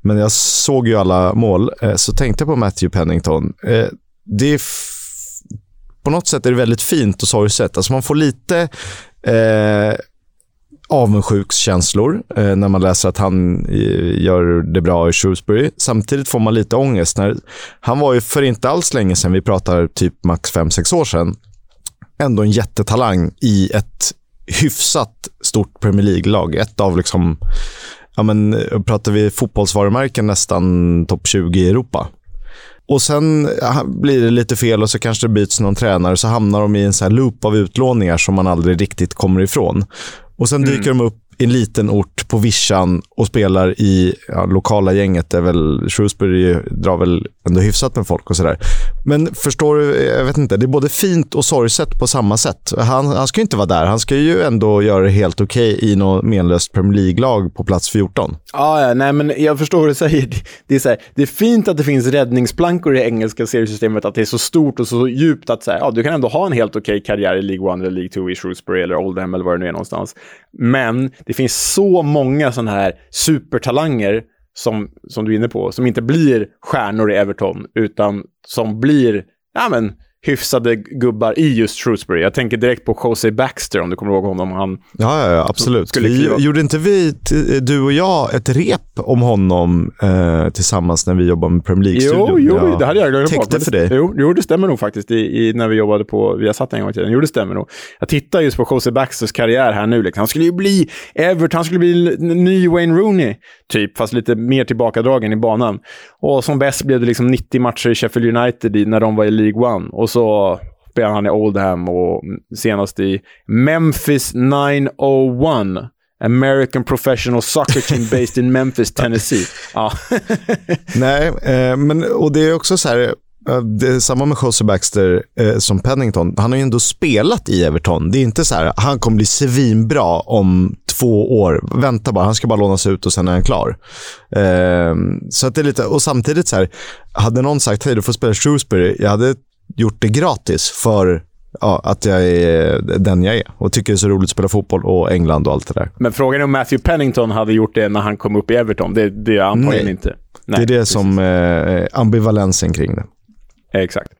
men jag såg ju alla mål, eh, så tänkte jag på Matthew Pennington. Eh, det är på något sätt är det väldigt fint och sorgset. Alltså man får lite eh, avundsjukskänslor eh, när man läser att han eh, gör det bra i Shrewsbury. Samtidigt får man lite ångest. När, han var ju för inte alls länge sedan, vi pratar typ max 5-6 år sedan, ändå en jättetalang i ett hyfsat stort Premier League-lag. Ett av liksom, ja men eh, pratar vi fotbollsvarumärken nästan topp 20 i Europa. Och sen eh, blir det lite fel och så kanske det byts någon tränare så hamnar de i en så loop av utlåningar som man aldrig riktigt kommer ifrån. Och sen dyker mm. de upp i en liten ort på vischan och spelar i ja, lokala gänget. Är väl Shrewsbury drar väl ändå hyfsat med folk och sådär. Men förstår du, eh, jag vet inte, det är både fint och sorgset på samma sätt. Han, han ska ju inte vara där. Han ska ju ändå göra det helt okej okay i något menlöst Premier League-lag på plats 14. Ja, ja, nej, men jag förstår vad du säger. Det är, så här, det är fint att det finns räddningsplankor i engelska seriesystemet, att det är så stort och så djupt att så här, ja, du kan ändå ha en helt okej okay karriär i League 1 eller League 2 i Shrewsbury eller Oldham eller var det nu är någonstans. Men det finns så många sådana här supertalanger som, som du är inne på, som inte blir stjärnor i Everton, utan som blir, ja men, hyfsade gubbar i just Shrewsbury. Jag tänker direkt på Jose Baxter, om du kommer ihåg honom. Han ja, ja, absolut. Vi, gjorde inte vi, du och jag, ett rep om honom eh, tillsammans när vi jobbade med Premier League-studion? Jo, jo ja. det hade jag glömt bort. för dig. Jo, jo, det stämmer nog faktiskt, i, i, när vi jobbade på Viasat en gång i tiden. Jo, det stämmer nog. Jag tittar just på Jose Baxters karriär här nu. Liksom. Han skulle ju bli Everton, han skulle bli ny Wayne Rooney, typ, fast lite mer tillbakadragen i banan. Och som bäst blev det liksom 90 matcher i Sheffield United när de var i League One. Och så spelade han i Oldham och senast i Memphis 901. American Professional Soccer Team based in Memphis, Tennessee. Ja. Nej, eh, men och det är också så här, eh, det är samma med Jose Baxter eh, som Pennington. Han har ju ändå spelat i Everton. Det är inte så här, han kommer bli svinbra om två år. Vänta bara, han ska bara lånas ut och sen är han klar. Eh, så att det är lite, och samtidigt så här, hade någon sagt hej du får spela Shrewsbury, jag hade gjort det gratis för ja, att jag är den jag är och tycker det är så roligt att spela fotboll och England och allt det där. Men frågan är om Matthew Pennington hade gjort det när han kom upp i Everton. Det, det är antagligen Nej. inte. Nej, det är det precis. som eh, ambivalensen kring det. Exakt.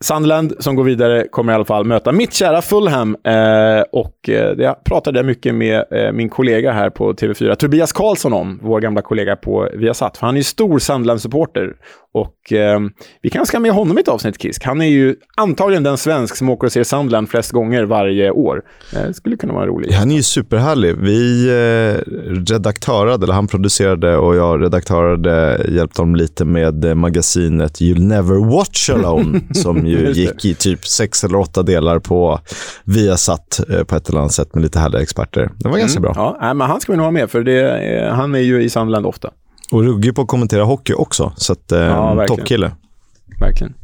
Sunderland som går vidare kommer i alla fall möta mitt kära Fulham. Eh, och eh, det pratade jag mycket med eh, min kollega här på TV4, Tobias Karlsson om, vår gamla kollega på Viasat. För han är ju stor Sunderland-supporter. Och eh, vi kanske ska med honom i ett avsnitt, Kisk. Han är ju antagligen den svensk som åker och ser Sunderland flest gånger varje år. Eh, det skulle kunna vara roligt. Han är ju superhärlig. Vi eh, redaktörade, eller han producerade och jag redaktörade, hjälpte honom lite med eh, magasinet You'll Never Watch Alone, som ju gick i typ sex eller åtta delar på Viasat eh, på ett eller annat sätt med lite härliga experter. Det var ganska Mm. bra. Ja, men han ska vi nog ha med, för det, han är ju i Sunderland ofta. Och ruggig på att kommentera hockey också, så att, eh, Ja, toppkille. Verkligen.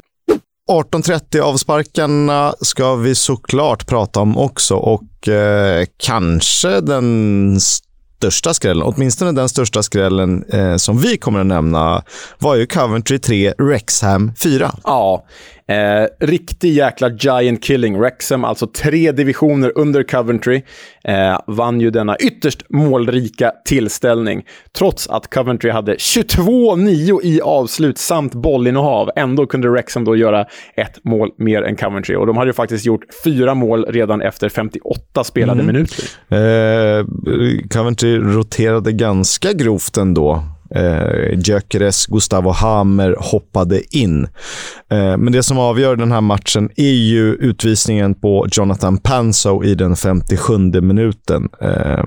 18.30 avsparkarna ska vi såklart prata om också och eh, kanske den största skrällen, åtminstone den största skrällen eh, som vi kommer att nämna var ju Coventry 3, Rexham 4. Ja, eh, riktig jäkla giant killing. Wrexham, alltså tre divisioner under Coventry, eh, vann ju denna ytterst målrika tillställning. Trots att Coventry hade 22-9 i avslut samt bollinnehav. Ändå kunde Wrexham då göra ett mål mer än Coventry. Och de hade ju faktiskt gjort fyra mål redan efter 58 spelade minuter. Eh, Coventry roterade ganska grovt ändå. Eh, Gyökeres, Gustavo Hammer hoppade in. Eh, men det som avgör den här matchen är ju utvisningen på Jonathan Panso i den 57 minuten. Eh,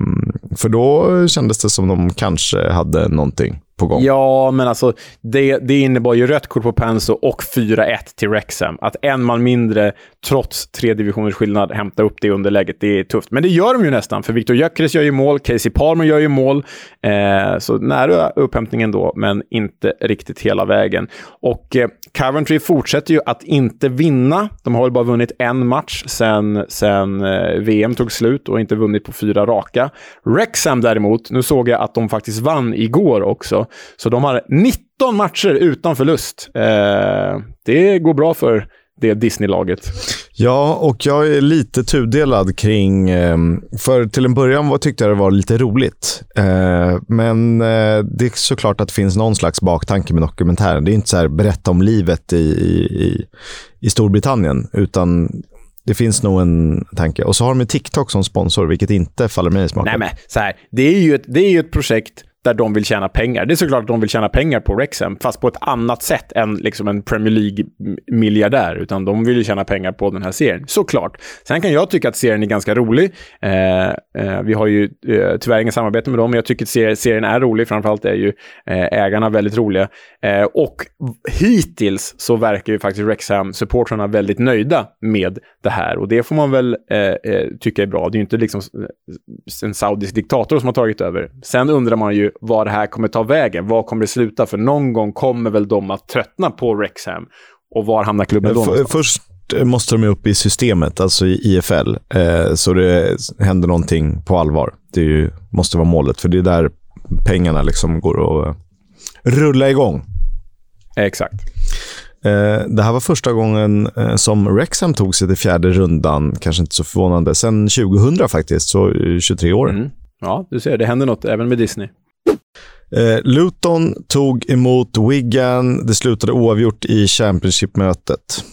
för då kändes det som de kanske hade någonting på gång. Ja, men alltså det, det innebar ju rött kort på Penso och 4-1 till Rexham. Att en man mindre, trots tre divisioners skillnad, hämta upp det underläget, det är tufft. Men det gör de ju nästan, för Victor Gyökeres gör ju mål, Casey Palmer gör ju mål. Eh, så nära upphämtningen då, men inte riktigt hela vägen. Och eh, Coventry fortsätter ju att inte vinna. De har väl bara vunnit en match sen, sen eh, VM tog slut och inte vunnit på fyra raka. Wrexham däremot, nu såg jag att de faktiskt vann igår också. Så de har 19 matcher utan förlust. Eh, det går bra för det Disney-laget. Ja, och jag är lite tudelad kring... Ehm, för till en början var, tyckte jag det var lite roligt. Eh, men eh, det är såklart att det finns någon slags baktanke med dokumentären. Det är inte så här berätta om livet i, i, i Storbritannien, utan det finns nog en tanke. Och så har de TikTok som sponsor, vilket inte faller mig i smaken. Nej, men så här. Det är ju ett, det är ju ett projekt där de vill tjäna pengar. Det är såklart att de vill tjäna pengar på Rexham, fast på ett annat sätt än liksom en Premier League-miljardär. Utan de vill ju tjäna pengar på den här serien, såklart. Sen kan jag tycka att serien är ganska rolig. Eh, eh, vi har ju eh, tyvärr inga samarbete med dem, men jag tycker att ser, serien är rolig. Framförallt är ju eh, ägarna väldigt roliga. Eh, och hittills så verkar ju faktiskt Rexham-supportrarna väldigt nöjda med det här. Och det får man väl eh, eh tycka är bra. Det är ju inte liksom en saudisk diktator som har tagit över. Sen undrar man ju var det här kommer ta vägen. Var kommer det sluta? För någon gång kommer väl de att tröttna på Wrexham. Och var hamnar klubben då? F- någonstans? Först måste de upp i systemet, alltså i IFL, eh, så det händer någonting på allvar. Det ju, måste vara målet, för det är där pengarna liksom går att eh, rulla igång. Exakt. Eh, det här var första gången eh, som Wrexham tog sig till fjärde rundan, kanske inte så förvånande, sen 2000 faktiskt, så eh, 23 år. Mm. Ja, du ser, det händer något även med Disney. Eh, Luton tog emot Wigan. Det slutade oavgjort i Championship-mötet.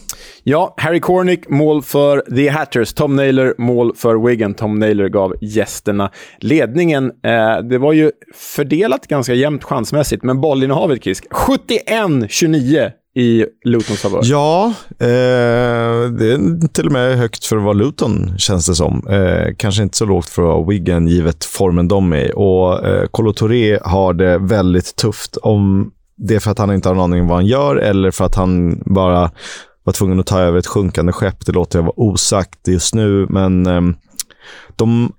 Ja, Harry Cornick mål för The Hatters. Tom Naylor mål för Wigan. Tom Naylor gav gästerna ledningen. Eh, det var ju fördelat ganska jämnt chansmässigt, men bollinnehavet, Kisk, 71-29 i Lutons favör. Ja, eh, det är till och med högt för att vara Luton, känns det som. Eh, kanske inte så lågt för att vara Wigan, givet formen de är i. Och eh, Touré har det väldigt tufft. Om det är för att han inte har någon aning om vad han gör eller för att han bara var tvungen att ta över ett sjunkande skepp. Det låter jag vara osagt just nu, men eh, de,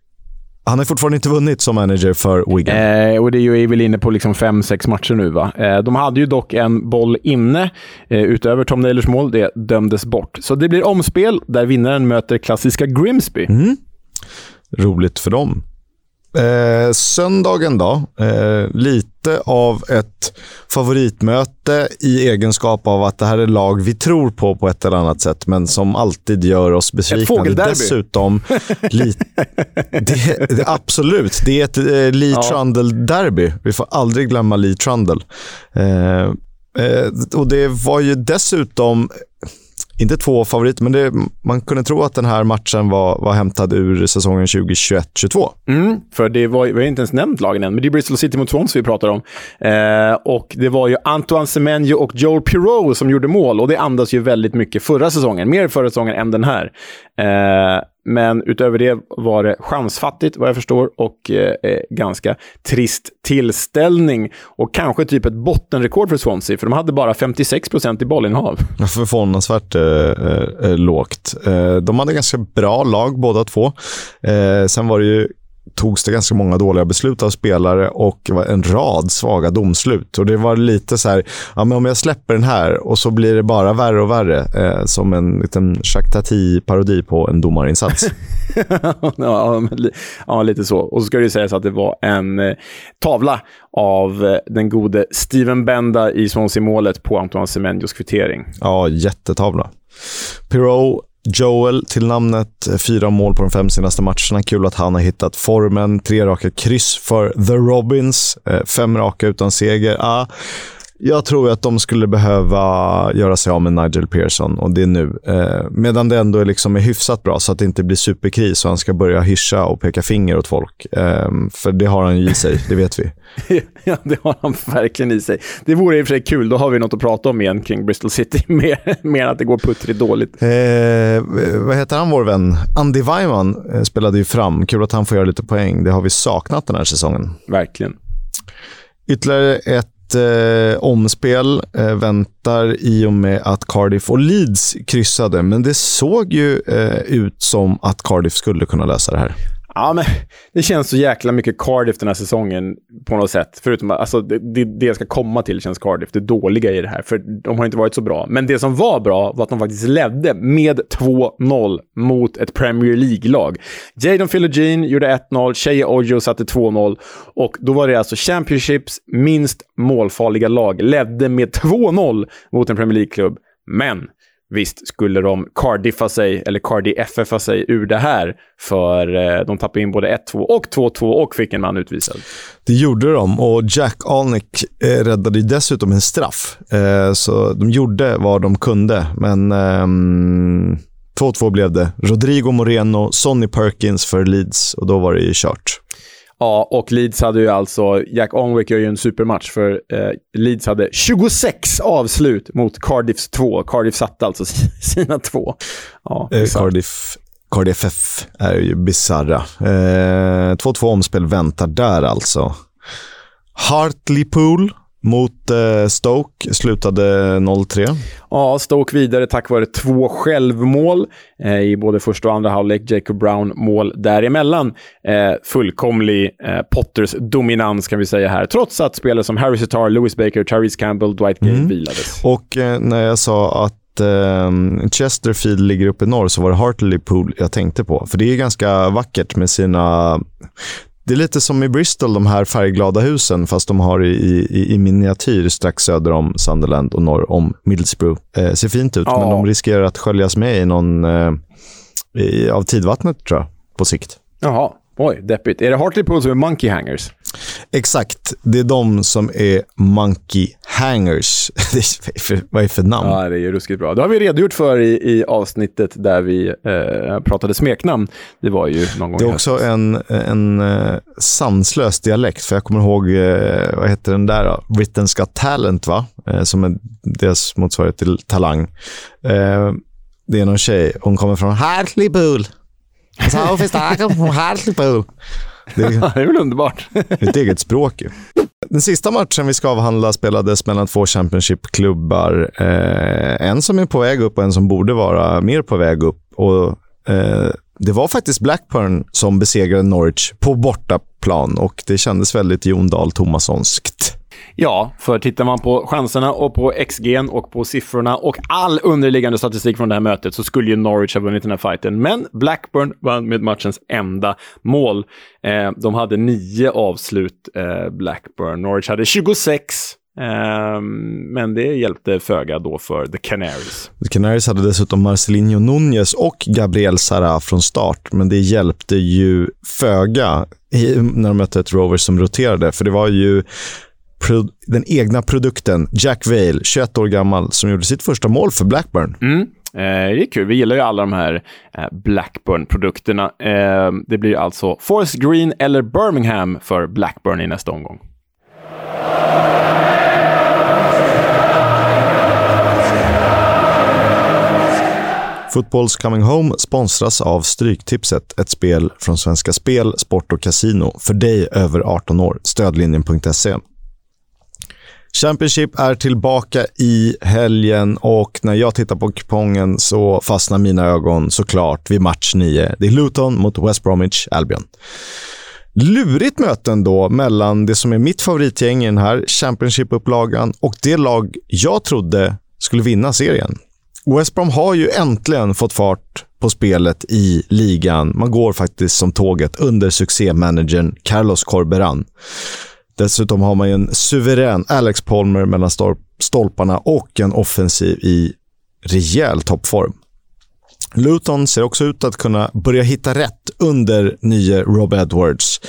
han har fortfarande inte vunnit som manager för Wigan. Eh, och det är ju väl inne på liksom fem, sex matcher nu. va? Eh, de hade ju dock en boll inne eh, utöver Tom Naylors mål. Det dömdes bort. Så det blir omspel där vinnaren möter klassiska Grimsby. Mm. Roligt för dem. Eh, söndagen då, eh, lite av ett favoritmöte i egenskap av att det här är lag vi tror på på ett eller annat sätt, men som alltid gör oss besvikna. fågelderby. Dessutom, li- det, det, absolut, det är ett eh, Lee Ja. Trundle-derby. Vi får aldrig glömma Lee Trundle. Eh, eh, och det var ju dessutom inte två favoriter, men det, man kunde tro att den här matchen var, var hämtad ur säsongen 2021-22. Mm, för det var, vi har inte ens nämnt lagen än, men det är Bristol City mot Swansea vi pratar om. Eh, och det var ju Antoine Semenyo och Joel Pirou som gjorde mål och det andas ju väldigt mycket förra säsongen. Mer förra säsongen än den här. Eh, men utöver det var det chansfattigt vad jag förstår och eh, eh, ganska trist tillställning. Och kanske typ ett bottenrekord för Swansea, för de hade bara 56 procent i bollinnehav. Förvånansvärt eh, eh, eh, lågt. Eh, de hade ganska bra lag båda två. Eh, sen var det ju togs det ganska många dåliga beslut av spelare och en rad svaga domslut. Och Det var lite så här, ja, men om jag släpper den här och så blir det bara värre och värre. Eh, som en liten Jacques Tati-parodi på en domarinsats. ja, men, ja, lite så. Och så ska det sägas att det var en eh, tavla av eh, den gode Steven Benda i Swansea-målet på Antoine Semenyos kvittering. Ja, jättetavla. Pirou Joel till namnet, eh, fyra mål på de fem senaste matcherna. Kul att han har hittat formen. Tre raka kryss för The Robins. Eh, fem raka utan seger. Ah, jag tror att de skulle behöva göra sig av med Nigel Pearson och det är nu. Eh, medan det ändå är, liksom är hyfsat bra så att det inte blir superkris och han ska börja hyscha och peka finger åt folk. Eh, för det har han ju i sig, det vet vi. ja, det har han verkligen i sig. Det vore i och för sig kul, då har vi något att prata om igen kring Bristol City, mer, mer att det går puttrigt dåligt. Eh, vad heter han, vår vän? Andy Weimann eh, spelade ju fram. Kul att han får göra lite poäng. Det har vi saknat den här säsongen. Verkligen. Ytterligare ett eh, omspel eh, väntar i och med att Cardiff och Leeds kryssade. Men det såg ju eh, ut som att Cardiff skulle kunna lösa det här. Ja, men det känns så jäkla mycket Cardiff den här säsongen på något sätt. Förutom alltså, det, det, jag ska komma till känns Cardiff, det dåliga i det här. För de har inte varit så bra. Men det som var bra var att de faktiskt ledde med 2-0 mot ett Premier League-lag. Jadon Philogene gjorde 1-0, Shea Ojo satte 2-0 och då var det alltså Championships minst målfarliga lag ledde med 2-0 mot en Premier League-klubb. Men Visst skulle de Cardiffa sig, eller cardiffa sig ur det här, för eh, de tappade in både 1-2 och 2-2 och fick en man utvisad. Det gjorde de och Jack Alnick eh, räddade dessutom en straff. Eh, så de gjorde vad de kunde, men ehm, 2-2 blev det. Rodrigo Moreno, Sonny Perkins för Leeds och då var det ju kört. Ja, och Leeds hade ju alltså... Jack Onwick gör ju en supermatch, för eh, Leeds hade 26 avslut mot Cardiffs 2. Cardiff satte alltså sina två. Ja, eh, Cardiff, Cardiff F är ju bisarra. 2-2 eh, omspel väntar där alltså. Hartlepool mot eh, Stoke slutade 0-3. Ja, Stoke vidare tack vare två självmål eh, i både första och andra halvlek. Jacob Brown mål däremellan. Eh, fullkomlig eh, Potters dominans kan vi säga här. Trots att spelare som Harry Sitar, Lewis Baker, Therese Campbell, Dwight Gale mm. vilades. Och eh, när jag sa att eh, Chesterfield ligger uppe i norr så var det Hartlepool jag tänkte på. För det är ganska vackert med sina det är lite som i Bristol, de här färgglada husen, fast de har i, i, i miniatyr strax söder om Sunderland och norr om Middlesbrough. Eh, ser fint ut, ja. men de riskerar att sköljas med i någon, eh, i, av tidvattnet, tror jag, på sikt. Jaha, oj, deppigt. Är det Hartlepool som är Monkey Hangers? Exakt. Det är de som är Monkey Hangers. vad är för namn? Ja, det är ju ruskigt bra. Det har vi redogjort för i, i avsnittet där vi eh, pratade smeknamn. Det var ju någon gång Det är också en, en uh, sanslös dialekt. För jag kommer ihåg, uh, vad heter den där? Då? Britain's Got Talent, va? Uh, som är deras motsvarighet till Talang. det är någon tjej. Hon kommer från Hartlepool. Finns det från Hartlepool. Det är, det är väl underbart. ett eget språk ju. Den sista matchen vi ska avhandla spelades mellan två Championship-klubbar. Eh, en som är på väg upp och en som borde vara mer på väg upp. Och, eh, det var faktiskt Blackburn som besegrade Norwich på bortaplan och det kändes väldigt Jon Dahl Tomassonskt. Ja, för tittar man på chanserna och på XG och på siffrorna och all underliggande statistik från det här mötet så skulle ju Norwich ha vunnit den här fighten. Men Blackburn vann med matchens enda mål. Eh, de hade nio avslut, eh, Blackburn. Norwich hade 26. Eh, men det hjälpte föga då för The Canaries. The Canaries hade dessutom Marcelinho Núñez och Gabriel Sara från start, men det hjälpte ju föga när de mötte ett Rovers som roterade, för det var ju den egna produkten, Jack Vale, 21 år gammal, som gjorde sitt första mål för Blackburn. Mm. det är kul. Vi gillar ju alla de här Blackburn-produkterna. det blir alltså Forest Green eller Birmingham för Blackburn i nästa omgång. Footballs Coming Home sponsras av Stryktipset, ett spel från Svenska Spel, Sport och Casino för dig över 18 år. Stödlinjen.se. Championship är tillbaka i helgen och när jag tittar på kupongen så fastnar mina ögon såklart vid match 9. Det är Luton mot West Bromwich Albion. Lurigt möten då mellan det som är mitt favoritgäng i den här Championship-upplagan och det lag jag trodde skulle vinna serien. West Brom har ju äntligen fått fart på spelet i ligan. Man går faktiskt som tåget under succémanagern Carlos Corberan. Dessutom har man ju en suverän Alex Palmer mellan stolparna och en offensiv i rejäl toppform. Luton ser också ut att kunna börja hitta rätt under nye Rob Edwards.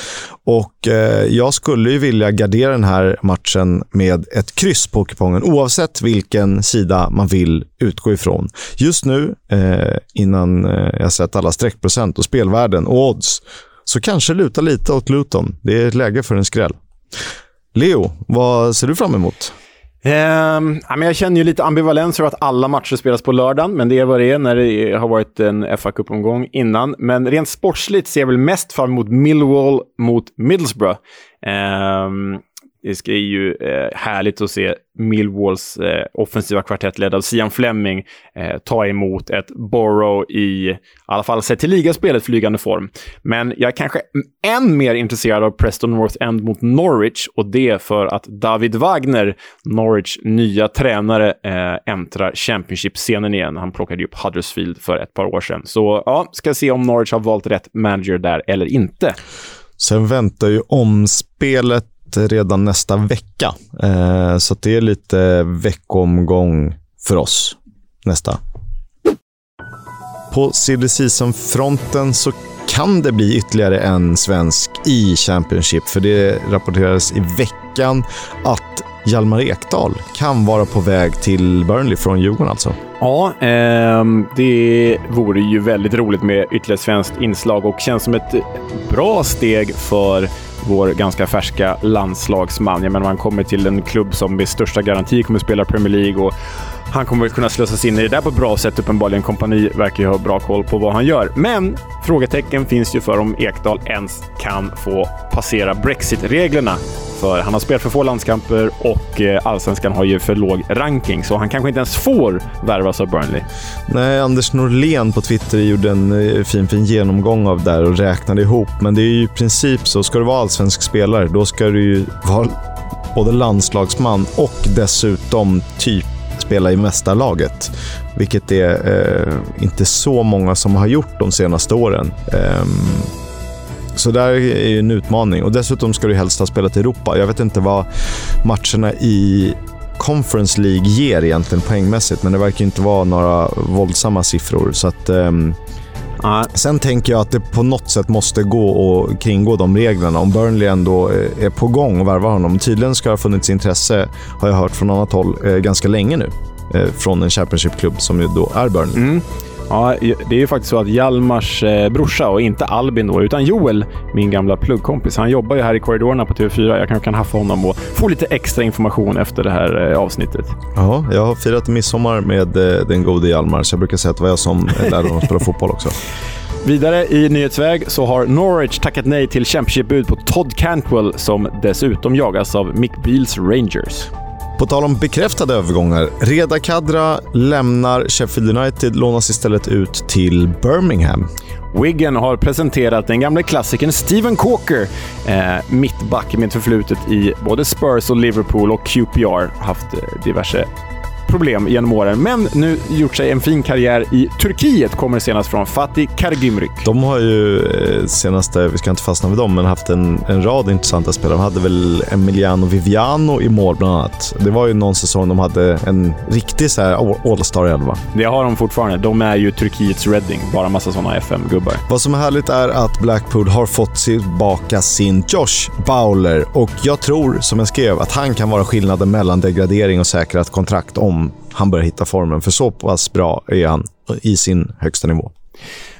Och eh, jag skulle ju vilja gardera den här matchen med ett kryss på kupongen oavsett vilken sida man vill utgå ifrån. Just nu, eh, innan eh, jag sett alla streckprocent och spelvärden och odds, så kanske luta lite åt Luton. Det är läge för en skräll. Leo, vad ser du fram emot? Um, jag känner ju lite ambivalens över att alla matcher spelas på lördagen, men det är vad det är när det har varit en fa Cup-omgång innan. Men rent sportsligt ser jag väl mest fram emot Millwall mot Middlesbrough. Um, det är ju eh, härligt att se Millwalls eh, offensiva kvartett ledd av Sian Fleming eh, ta emot ett Borough i, i alla fall sett till ligaspelet, flygande form. Men jag är kanske än mer intresserad av Preston North End mot Norwich och det för att David Wagner, Norwich nya tränare, eh, äntrar Championship-scenen igen. Han plockade ju upp Huddersfield för ett par år sedan. Så ja, ska se om Norwich har valt rätt manager där eller inte. Sen väntar ju omspelet redan nästa vecka. Eh, så det är lite veckomgång för oss nästa. På silly season-fronten så kan det bli ytterligare en svensk i Championship, för det rapporterades i veckan att Hjalmar Ekdal kan vara på väg till Burnley från Djurgården alltså. Ja, eh, det vore ju väldigt roligt med ytterligare svenskt inslag och känns som ett bra steg för vår ganska färska landslagsman. Jag menar, man kommer till en klubb som med största garanti kommer att spela Premier League och han kommer kunna slösas in i det där på ett bra sätt. Uppenbarligen. Kompani verkar ju ha bra koll på vad han gör. Men frågetecken finns ju för om Ekdal ens kan få passera Brexit-reglerna. För han har spelat för få landskamper och eh, allsvenskan har ju för låg ranking, så han kanske inte ens får värvas av Burnley. Nej, Anders Norlén på Twitter gjorde en eh, fin, fin genomgång av det där och räknade ihop. Men det är ju i princip så. Ska du vara allsvensk spelare, då ska du ju vara både landslagsman och dessutom typ spela i mästarlaget. Vilket är eh, inte så många som har gjort de senaste åren. Eh, så där är ju en utmaning. Och Dessutom ska du helst ha spelat i Europa. Jag vet inte vad matcherna i Conference League ger egentligen poängmässigt, men det verkar inte vara några våldsamma siffror. Så att, um, Ah. Sen tänker jag att det på något sätt måste gå att kringgå de reglerna. Om Burnley ändå är på gång och värvar honom. Tydligen ska det ha funnits intresse, har jag hört från annat håll, eh, ganska länge nu. Eh, från en Championship-klubb som ju då är Burnley. Mm. Ja, det är ju faktiskt så att Hjalmars eh, brorsa, och inte Albin då, utan Joel, min gamla pluggkompis, han jobbar ju här i korridorerna på TV4. Jag kanske kan haffa honom och få lite extra information efter det här eh, avsnittet. Ja, jag har firat midsommar med eh, den gode Hjalmar, så jag brukar säga att det var jag som lärde honom att spela fotboll också. Vidare i nyhetsväg så har Norwich tackat nej till Championship-bud på Todd Cantwell som dessutom jagas av Mick Beals Rangers. På tal om bekräftade övergångar. Reda Kadra lämnar Sheffield United, lånas istället ut till Birmingham. Wiggen har presenterat den gamle klassikern Steven Coker, eh, mittback med förflutet i både Spurs och Liverpool och QPR. Haft eh, diverse problem genom åren, men nu gjort sig en fin karriär i Turkiet. Kommer senast från Fatih Karagümrük. De har ju eh, senaste, vi ska inte fastna vid dem, men haft en, en rad intressanta spelare. De hade väl Emiliano Viviano i mål bland annat. Det var ju någon säsong de hade en riktig så här All-star elva. Det har de fortfarande. De är ju Turkiets Reading. Bara massa sådana FM-gubbar. Vad som är härligt är att Blackpool har fått tillbaka sin Josh Bowler och jag tror, som jag skrev, att han kan vara skillnaden mellan degradering och säkrat kontrakt om han börjar hitta formen. För så pass bra är han i sin högsta nivå.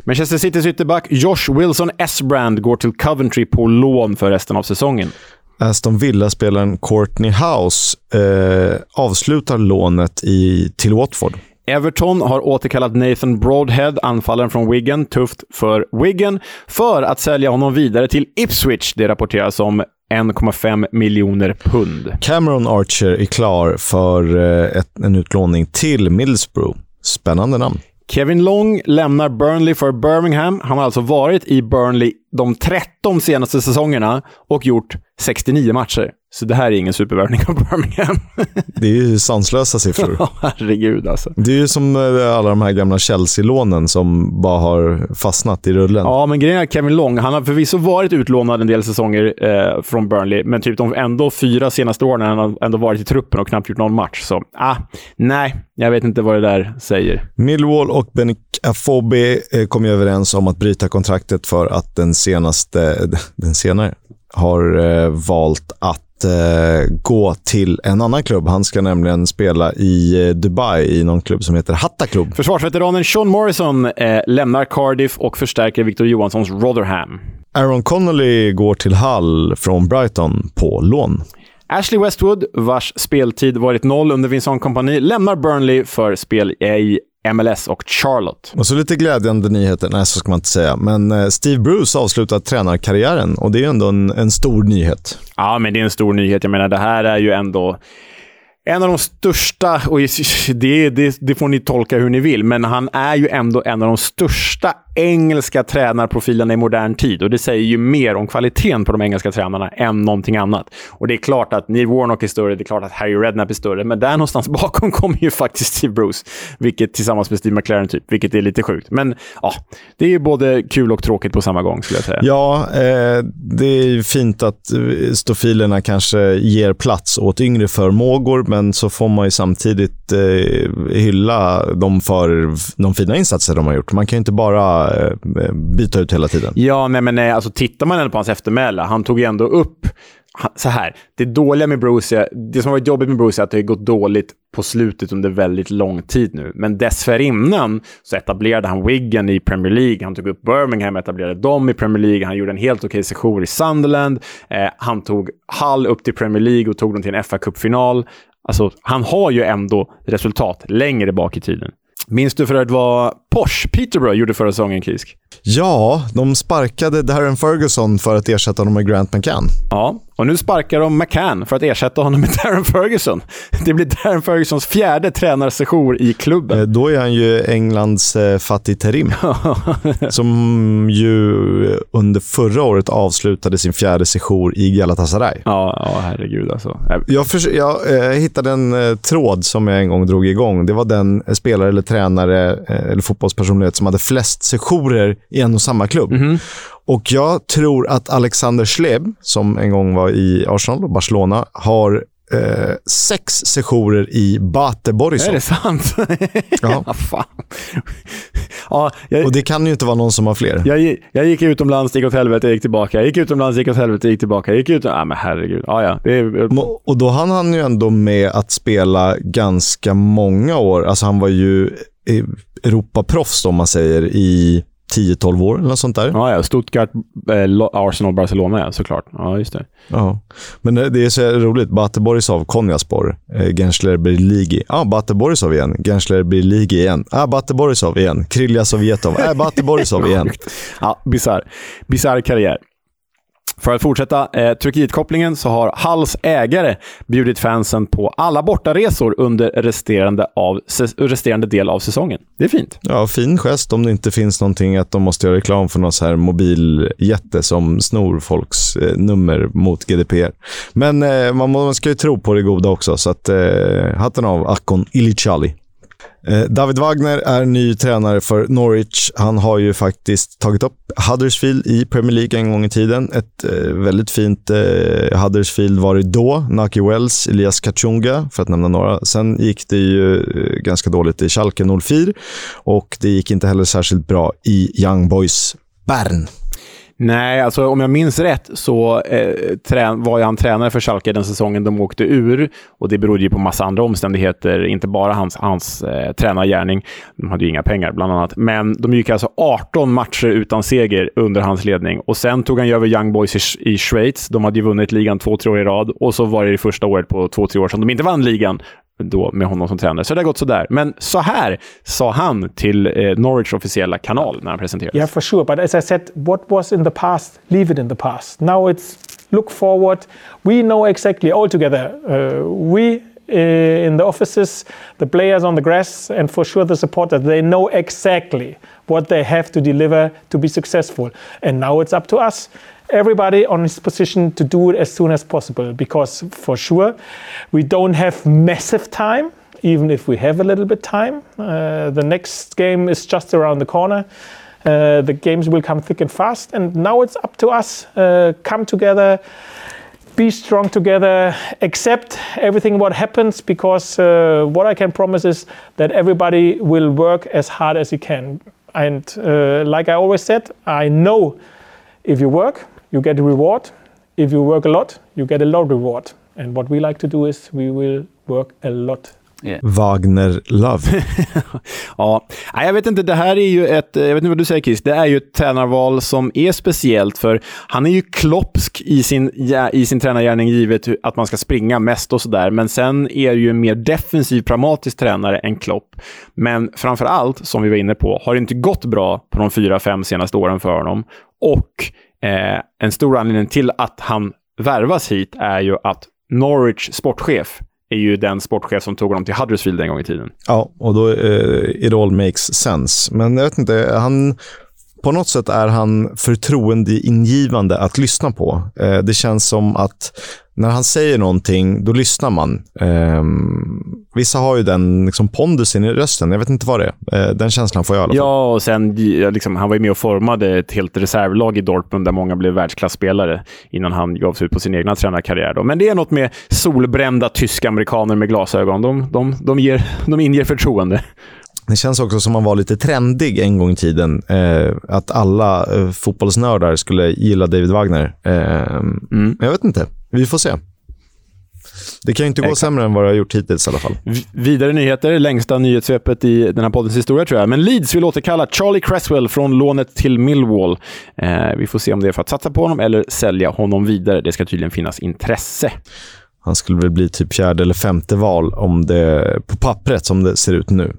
Manchester Citys ytterback Josh Wilson Esbrand går till Coventry på lån för resten av säsongen. Aston Villa-spelaren Courtney House eh, avslutar lånet i, till Watford. Everton har återkallat Nathan Broadhead, anfallaren från Wigan, tufft för Wigan, för att sälja honom vidare till Ipswich. Det rapporteras om 1,5 miljoner pund. Cameron Archer är klar för eh, ett, en utlåning till Middlesbrough. Spännande namn. Kevin Long lämnar Burnley för Birmingham. Han har alltså varit i Burnley de 13 senaste säsongerna och gjort 69 matcher. Så det här är ingen supervärvning av Birmingham. det är ju sanslösa siffror. Herregud alltså. Det är ju som eh, alla de här gamla Chelsea-lånen som bara har fastnat i rullen. Ja, men grejen är Kevin Long, han har förvisso varit utlånad en del säsonger eh, från Burnley, men typ de ändå fyra senaste åren har han ändå varit i truppen och knappt gjort någon match. Så ah, nej, jag vet inte vad det där säger. Millwall och Benik Afobe eh, kom ju överens om att bryta kontraktet för att den senaste, den senare, har eh, valt att eh, gå till en annan klubb. Han ska nämligen spela i eh, Dubai i någon klubb som heter Hatta Club. Försvarsveteranen Sean Morrison eh, lämnar Cardiff och förstärker Victor Johanssons Rotherham. Aaron Connolly går till Hull från Brighton på lån. Ashley Westwood, vars speltid varit noll under Vincent Kompani, lämnar Burnley för spel i MLS och Charlotte. Och så lite glädjande nyheter. Nej, så ska man inte säga. Men eh, Steve Bruce avslutar tränarkarriären och det är ändå en, en stor nyhet. Ja, men det är en stor nyhet. Jag menar, det här är ju ändå en av de största, och det, det, det, får ni tolka hur ni vill, men han är ju ändå en av de största engelska tränarprofilerna i modern tid. Och det säger ju mer om kvaliteten på de engelska tränarna än någonting annat. Och det är klart att Neil Warnock är större, det är klart att Harry Redknapp är större, men där någonstans bakom kommer ju faktiskt Steve Bruce, vilket tillsammans med Steve McLaren, typ, vilket är lite sjukt. Men ja, det är ju både kul och tråkigt på samma gång, skulle jag säga. Ja, eh, det är ju fint att eh, stofilerna kanske ger plats åt yngre förmågor, men så får man ju samtidigt eh, hylla dem för de fina insatser de har gjort. Man kan ju inte bara byta ut hela tiden. Ja, nej, men nej, alltså, tittar man ändå på hans eftermäle, han tog ju ändå upp så här, det dåliga med Bruce, det som har varit jobbigt med Bruce är att det har gått dåligt på slutet under väldigt lång tid nu. Men dessförinnan så etablerade han Wigan i Premier League. Han tog upp Birmingham, etablerade dem i Premier League. Han gjorde en helt okej session i Sunderland. Eh, han tog Hull upp till Premier League och tog dem till en fa Cup-final. Alltså, han har ju ändå resultat längre bak i tiden. Minns du för övrigt vad Porsche Peterborough gjorde förra säsongen, Kisk? Ja, de sparkade Darren Ferguson för att ersätta honom med Grant McCann. Ja, och nu sparkar de McCann för att ersätta honom med Darren Ferguson. Det blir Darren Fergusons fjärde tränarsession i klubben. Eh, då är han ju Englands eh, Fatih Terim. som ju under förra året avslutade sin fjärde session i Galatasaray. Ja, ja herregud alltså. Jag, för, jag eh, hittade en eh, tråd som jag en gång drog igång. Det var den spelare eller tränare eh, eller fotbollspersonlighet som hade flest sessioner i en och samma klubb. Mm. Och jag tror att Alexander Schleb, som en gång var i Arsenal och Barcelona, har eh, sex sessioner i Bate Borisov. Är det sant? ja. fan. ja, jag, och det kan ju inte vara någon som har fler. Jag, jag gick utomlands, gick åt helvete, gick tillbaka. Jag gick utomlands, gick åt helvete, gick tillbaka. gick ut... Ja, men herregud. Ja, ja. Är... Och då hann han ju ändå med att spela ganska många år. Alltså han var ju Europaproffs om man säger i 10-12 år eller något sånt där. Ja, ja. Stuttgart, eh, Arsenal, Barcelona ja, såklart. Ja, just det. Ja. Men det är så roligt. Bate Borisov, Konjaspor, eh, Gensler Birligi. Ja, ah, Bate Borisov igen. Gensler Birligi igen. Ah, Bate Borisov igen. Krylja Sovjetov. Ah, Bate Borisov igen. ja, bisarr. Bisarr karriär. För att fortsätta eh, Turkietkopplingen så har Halls ägare bjudit fansen på alla bortaresor under resterande, av, resterande del av säsongen. Det är fint. Ja, fin gest om det inte finns någonting att de måste göra reklam för någon så här mobiljätte som snor folks eh, nummer mot GDPR. Men eh, man, man ska ju tro på det goda också, så att, eh, hatten av Akon Ilicali. Eh, David Wagner är ny tränare för Norwich. Han har ju faktiskt tagit upp Huddersfield i Premier League en gång i tiden. Ett eh, väldigt fint eh, Huddersfield var det då. Naki Wells, Elias Kachunga, för att nämna några. Sen gick det ju eh, ganska dåligt i Schalke 04 och det gick inte heller särskilt bra i Young Boys Bern. Nej, alltså om jag minns rätt så eh, var ju han tränare för Schalke den säsongen de åkte ur. Och Det berodde ju på massa andra omständigheter, inte bara hans, hans eh, tränargärning. De hade ju inga pengar, bland annat. Men de gick alltså 18 matcher utan seger under hans ledning. Och Sen tog han ju över Young Boys i, i Schweiz. De hade ju vunnit ligan två, tre år i rad. Och så var det det första året på två, tre år som de inte vann ligan då med honom som tränare. Så det har gått sådär. Men så här sa han till eh, Norwich officiella kanal när han presenterades. Yeah, for sure. But as I said, what was in the past, leave it in the past. Now it's look forward. We know exactly all together. Uh, we in the offices, the players on the grass, and for sure the supporters, they know exactly what they have to deliver to be successful. And now it's up to us everybody on his position to do it as soon as possible. Because for sure we don't have massive time even if we have a little bit time. Uh, the next game is just around the corner. Uh, the games will come thick and fast. And now it's up to us uh, come together be strong together accept everything what happens because uh, what i can promise is that everybody will work as hard as he can and uh, like i always said i know if you work you get a reward. If you work a lot, you get a lot reward. And what we like to do is we will work a lot Yeah. Wagner Love. ja, jag vet inte. Det här är ju ett, jag vet inte vad du säger Chris, det är ju ett tränarval som är speciellt för han är ju kloppsk i sin, ja, i sin tränargärning givet att man ska springa mest och sådär. Men sen är det ju en mer defensiv, pragmatisk tränare än Klopp. Men framför allt, som vi var inne på, har det inte gått bra på de fyra, fem senaste åren för honom. Och Eh, en stor anledning till att han värvas hit är ju att Norwich sportchef är ju den sportchef som tog honom till Huddersfield en gång i tiden. Ja, och då eh, it all makes sense. Men jag vet inte, han på något sätt är han förtroendeingivande att lyssna på. Eh, det känns som att när han säger någonting, då lyssnar man. Eh, vissa har ju den liksom, pondusen i rösten. Jag vet inte vad det är. Eh, den känslan får jag i alla fall. Ja, och sen liksom, han var ju med och formade ett helt reservlag i Dortmund där många blev världsklasspelare innan han gav sig ut på sin egna tränarkarriär. Då. Men det är något med solbrända tyska amerikaner med glasögon. De, de, de, ger, de inger förtroende. Det känns också som man var lite trendig en gång i tiden. Eh, att alla eh, fotbollsnördar skulle gilla David Wagner. Eh, mm. Jag vet inte. Vi får se. Det kan ju inte gå Exakt. sämre än vad det har gjort hittills i alla fall. V vidare nyheter, längsta nyhetssvepet i den här poddens historia tror jag. Men Leeds vill återkalla Charlie Cresswell från lånet till Millwall. Eh, vi får se om det är för att satsa på honom eller sälja honom vidare. Det ska tydligen finnas intresse. Han skulle väl bli typ fjärde eller femte val om det, på pappret som det ser ut nu.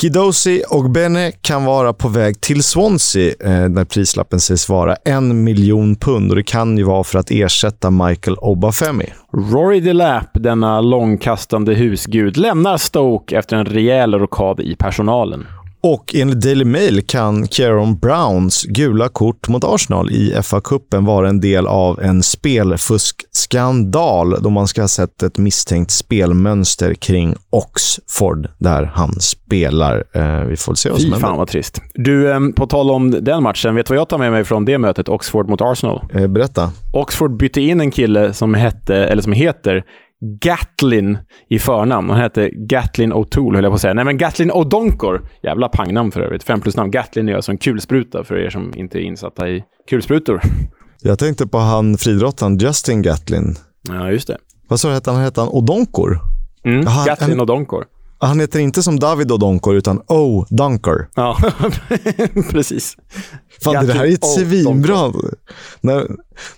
Kidosi och Bene kan vara på väg till Swansea eh, när prislappen sägs vara en miljon pund och det kan ju vara för att ersätta Michael Obafemi. Rory Delap, denna långkastande husgud, lämnar Stoke efter en rejäl rockad i personalen. Och enligt Daily Mail kan Kieron Browns gula kort mot Arsenal i FA-cupen vara en del av en spelfuskskandal då man ska ha sett ett misstänkt spelmönster kring Oxford där han spelar. Eh, vi får se vad som händer. fan vad trist. Du, eh, på tal om den matchen, vet du vad jag tar med mig från det mötet, Oxford mot Arsenal? Eh, berätta. Oxford bytte in en kille som, hette, eller som heter Gatlin i förnamn. Han hette Gatlin O'Toole, höll jag på att säga. Nej, men Gatlin O'Donkor. Jävla pangnamn för övrigt. Fem plus namn. Gatlin är alltså en kulspruta för er som inte är insatta i kulsprutor. Jag tänkte på han friidrottaren Justin Gatlin. Ja, just det. Vad sa du hette han? Hette han Odonkor? Mm, Aha, Gatlin Odonkor. Han heter inte som David Odonkor, utan O-Dunker. Ja, precis. Fan, det här är ett svinbra...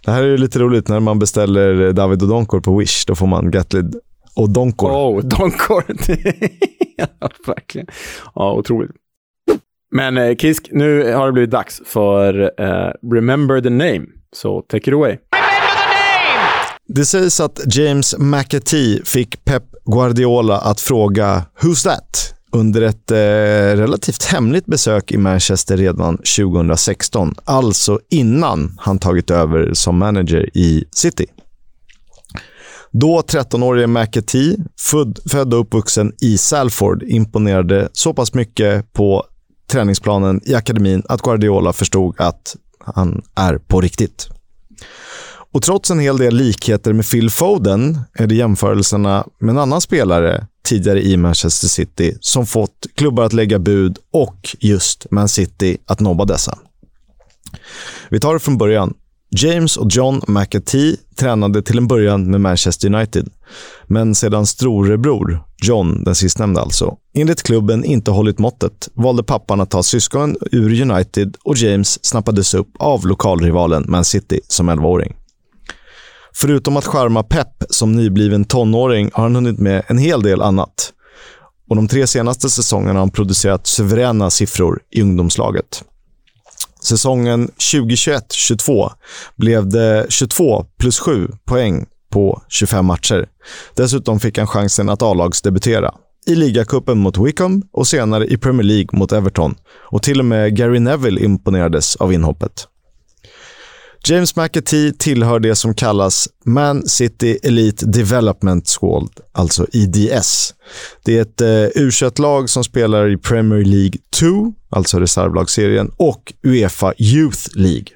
Det här är lite roligt. När man beställer David Odonkor på Wish, då får man Gatlin Odonkor. Oh, Donkor. ja, verkligen. Ja, otroligt. Men eh, Kisk, nu har det blivit dags för uh, Remember the Name. Så take it away. Det sägs att James McAtee fick Pep Guardiola att fråga “Who's that?” under ett eh, relativt hemligt besök i Manchester redan 2016. Alltså innan han tagit över som manager i City. Då 13-årige McAtee, född, född och uppvuxen i Salford, imponerade så pass mycket på träningsplanen i akademin att Guardiola förstod att han är på riktigt. Och trots en hel del likheter med Phil Foden är det jämförelserna med en annan spelare tidigare i Manchester City som fått klubbar att lägga bud och just Man City att nobba dessa. Vi tar det från början. James och John McAtee tränade till en början med Manchester United. Men sedan storebror, John, den sistnämnda alltså, enligt klubben inte hållit måttet valde pappan att ta syskonen ur United och James snappades upp av lokalrivalen Man City som 11-åring. Förutom att skärma Pep som nybliven tonåring har han hunnit med en hel del annat. Och de tre senaste säsongerna har han producerat suveräna siffror i ungdomslaget. Säsongen 2021-22 blev det 22 plus 7 poäng på 25 matcher. Dessutom fick han chansen att A-lagsdebutera. I ligacupen mot Wickham och senare i Premier League mot Everton. Och till och med Gary Neville imponerades av inhoppet. James McAtee tillhör det som kallas Man City Elite Development Squad, alltså IDS. Det är ett eh, u lag som spelar i Premier League 2, alltså reservlagsserien, och Uefa Youth League.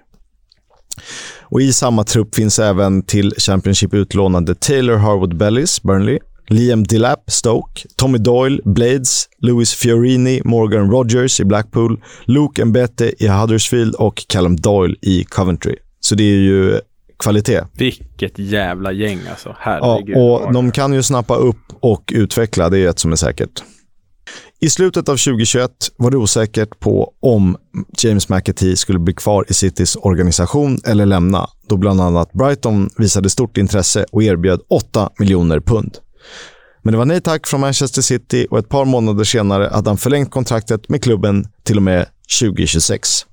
Och I samma trupp finns även till Championship utlånade Taylor Harwood Bellis, Burnley, Liam Delap, Stoke, Tommy Doyle, Blades, Louis Fiorini, Morgan Rogers i Blackpool, Luke Mbete i Huddersfield och Callum Doyle i Coventry. Så det är ju kvalitet. Vilket jävla gäng alltså. Herregud. Ja, och de kan ju snappa upp och utveckla. Det är ett som är säkert. I slutet av 2021 var det osäkert på om James McAtee skulle bli kvar i Citys organisation eller lämna, då bland annat Brighton visade stort intresse och erbjöd 8 miljoner pund. Men det var nej tack från Manchester City och ett par månader senare hade han förlängt kontraktet med klubben till och med 2026.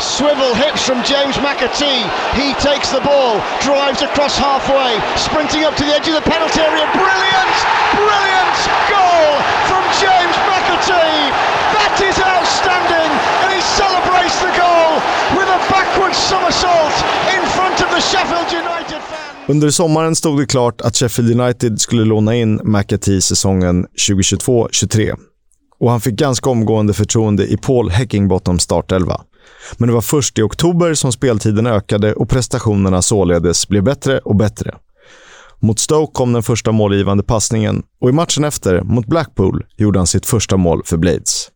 Swivel hips from James McAtee. He takes the ball, drives across halfway, sprinting up to the edge of the penalty area. Brilliant! Brilliant goal from James McAtee. That is outstanding, and he celebrates the goal with a backward somersault in front of the Sheffield United fans. Under sommaren stod det klart att Sheffield United skulle låna in McAtee säsongen 2022-23 och han fick ganska omgående förtroende i Paul Heckingbottoms startelva. Men det var först i oktober som speltiden ökade och prestationerna således blev bättre och bättre. Mot Stoke kom den första målgivande passningen och i matchen efter, mot Blackpool, gjorde han sitt första mål för Blades.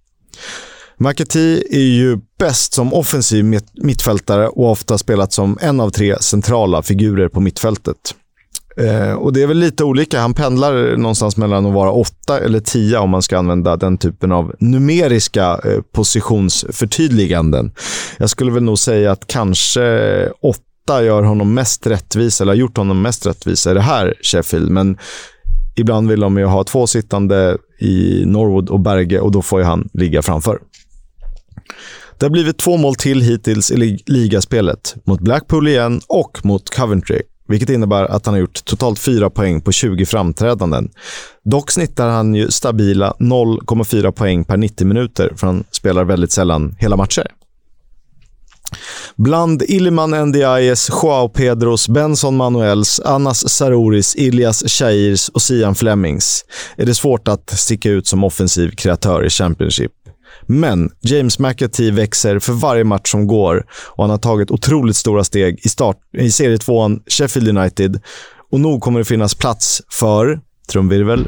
McAtee är ju bäst som offensiv mittfältare och ofta spelat som en av tre centrala figurer på mittfältet. Eh, och Det är väl lite olika. Han pendlar någonstans mellan att vara åtta eller tio om man ska använda den typen av numeriska eh, positionsförtydliganden. Jag skulle väl nog säga att kanske åtta gör honom mest rättvis, eller har gjort honom mest rättvisa i det här Sheffield. Men ibland vill de ju ha två sittande i Norwood och Berge och då får ju han ligga framför. Det har blivit två mål till hittills i ligaspelet. Mot Blackpool igen och mot Coventry vilket innebär att han har gjort totalt 4 poäng på 20 framträdanden. Dock snittar han ju stabila 0,4 poäng per 90 minuter, för han spelar väldigt sällan hela matcher. Bland Illiman Ndiayes, Joao Pedros, Benson Manuels, Anas Saroris, Ilias Shairs och Sian Flemings är det svårt att sticka ut som offensiv kreatör i Championship. Men James McAtee växer för varje match som går och han har tagit otroligt stora steg i, start, i serietvåan Sheffield United. Och nog kommer det finnas plats för, trumvirvel,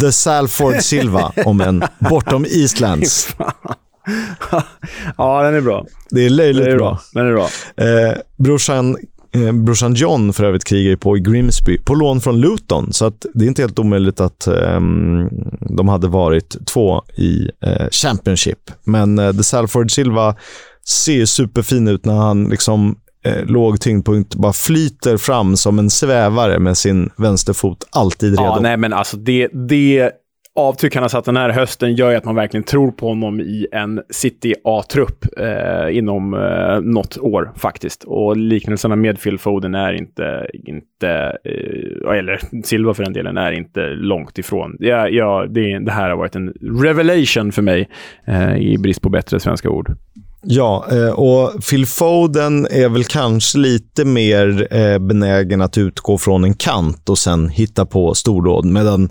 The Salford Silva, om en bortom Eastlands. ja, den är bra. Det är löjligt är bra. bra. Den är bra. Eh, brorsan Eh, brorsan John för övrigt krigar på i Grimsby på lån från Luton. Så att det är inte helt omöjligt att eh, de hade varit två i eh, Championship. Men eh, The Salford Silva ser superfin ut när han liksom eh, låg tyngdpunkt bara flyter fram som en svävare med sin vänsterfot alltid redo. Ja, nej men alltså det, det avtryck han har satt den här hösten gör ju att man verkligen tror på honom i en City A-trupp eh, inom eh, något år faktiskt. Och liknelserna med Phil Foden är inte, inte eh, eller Silva för den delen, är inte långt ifrån. Ja, ja, det, det här har varit en revelation för mig eh, i brist på bättre svenska ord. Ja, eh, och Phil Foden är väl kanske lite mer eh, benägen att utgå från en kant och sen hitta på stordåd. Medan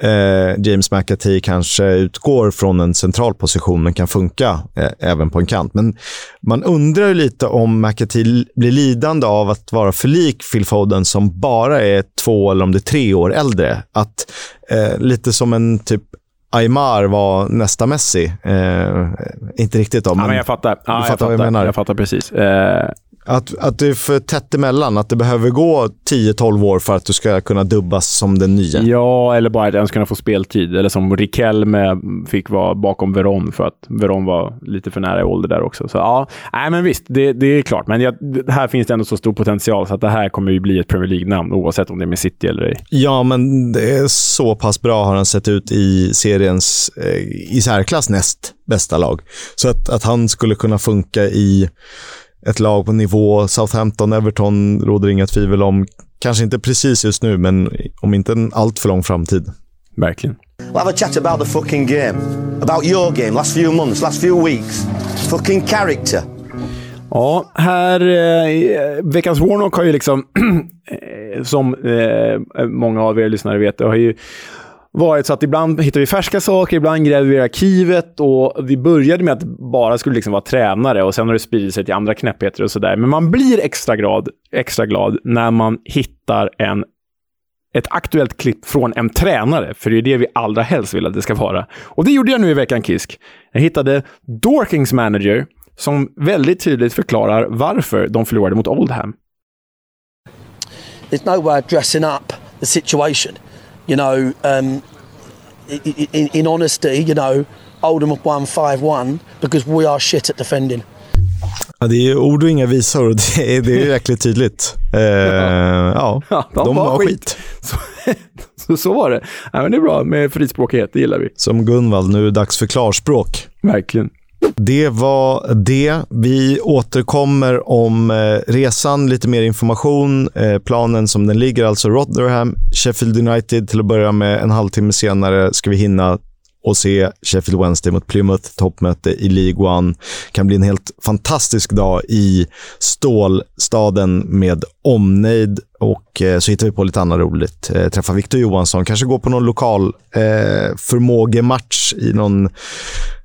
eh, James McAtee kanske utgår från en central position men kan funka även på en kant. Men man undrar lite om McAtee blir lidande av att vara för lik Phil Foden som bara är två eller om det är tre år äldre. Att lite som en typ Aymar var nästa Messi. Eh, inte riktigt då, men, ja, men jag fattar. Ja, du jag fattar vad jag fattar. menar. Jag fattar precis. Eh, Att, att det är för tätt emellan. Att det behöver gå 10-12 år för att du ska kunna dubbas som den nya. Ja, eller bara att ens kunna få speltid. Eller som Riquelme fick vara bakom Veron för att Veron var lite för nära i ålder där också. Så ja, nej men visst, det, det är klart. Men jag, här finns det ändå så stor potential så att det här kommer ju bli ett Premier League-namn oavsett om det är med City eller ej. Ja, men det är så pass bra har han sett ut i seriens eh, i särklass näst bästa lag. Så att, att han skulle kunna funka i ett lag på nivå Southampton, Everton råder inga tvivel om. Kanske inte precis just nu, men om inte en allt för lång framtid. Verkligen. We'll have a chat about the fucking game. About your game, last few months, last few weeks. Fucking character. Ja, här... Eh, veckans Warnock har ju liksom, eh, som eh, många av er lyssnare vet, det har ju varit så att ibland hittar vi färska saker, ibland gräver vi i arkivet och vi började med att bara skulle liksom vara tränare och sen har det spridit sig till andra knäppheter och sådär. Men man blir extra glad, extra glad när man hittar en ett aktuellt klipp från en tränare, för det är det vi allra helst vill att det ska vara. Och det gjorde jag nu i veckan, Kisk. Jag hittade Dorkings manager som väldigt tydligt förklarar varför de förlorade mot Oldham. there's no way of dressing up the situation. You know, um, in, in honesty, you know, Oldham have won 5 1 because we are shit at defending. Ja, det är ju ord och inga visor och det är, det är ju jäkligt tydligt. Eh, ja, Ja, de, var skit. Så, så, så var det. Ja, men det är bra med frispråkighet, det gillar vi. Som Gunvald, nu är det dags för klarspråk. Verkligen. Det var det. Vi återkommer om eh, resan, lite mer information. Eh, planen som den ligger, alltså Rotherham, Sheffield United till att börja med. En halvtimme senare ska vi hinna och se Sheffield Wednesday mot Plymouth, toppmöte i League One. kan bli en helt fantastisk dag i stålstaden med omnejd och eh, så hittar vi på lite annat roligt. Eh, träffa Victor Johansson, kanske gå på någon lokal eh, förmågematch i någon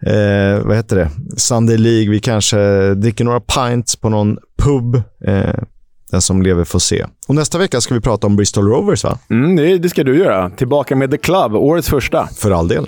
eh, vad heter det? Sunday League. Vi kanske dricker några pints på någon pub. Eh, den som lever får se. Och nästa vecka ska vi prata om Bristol Rovers, va? Mm, det, det ska du göra. Tillbaka med The Club, årets första. För all del.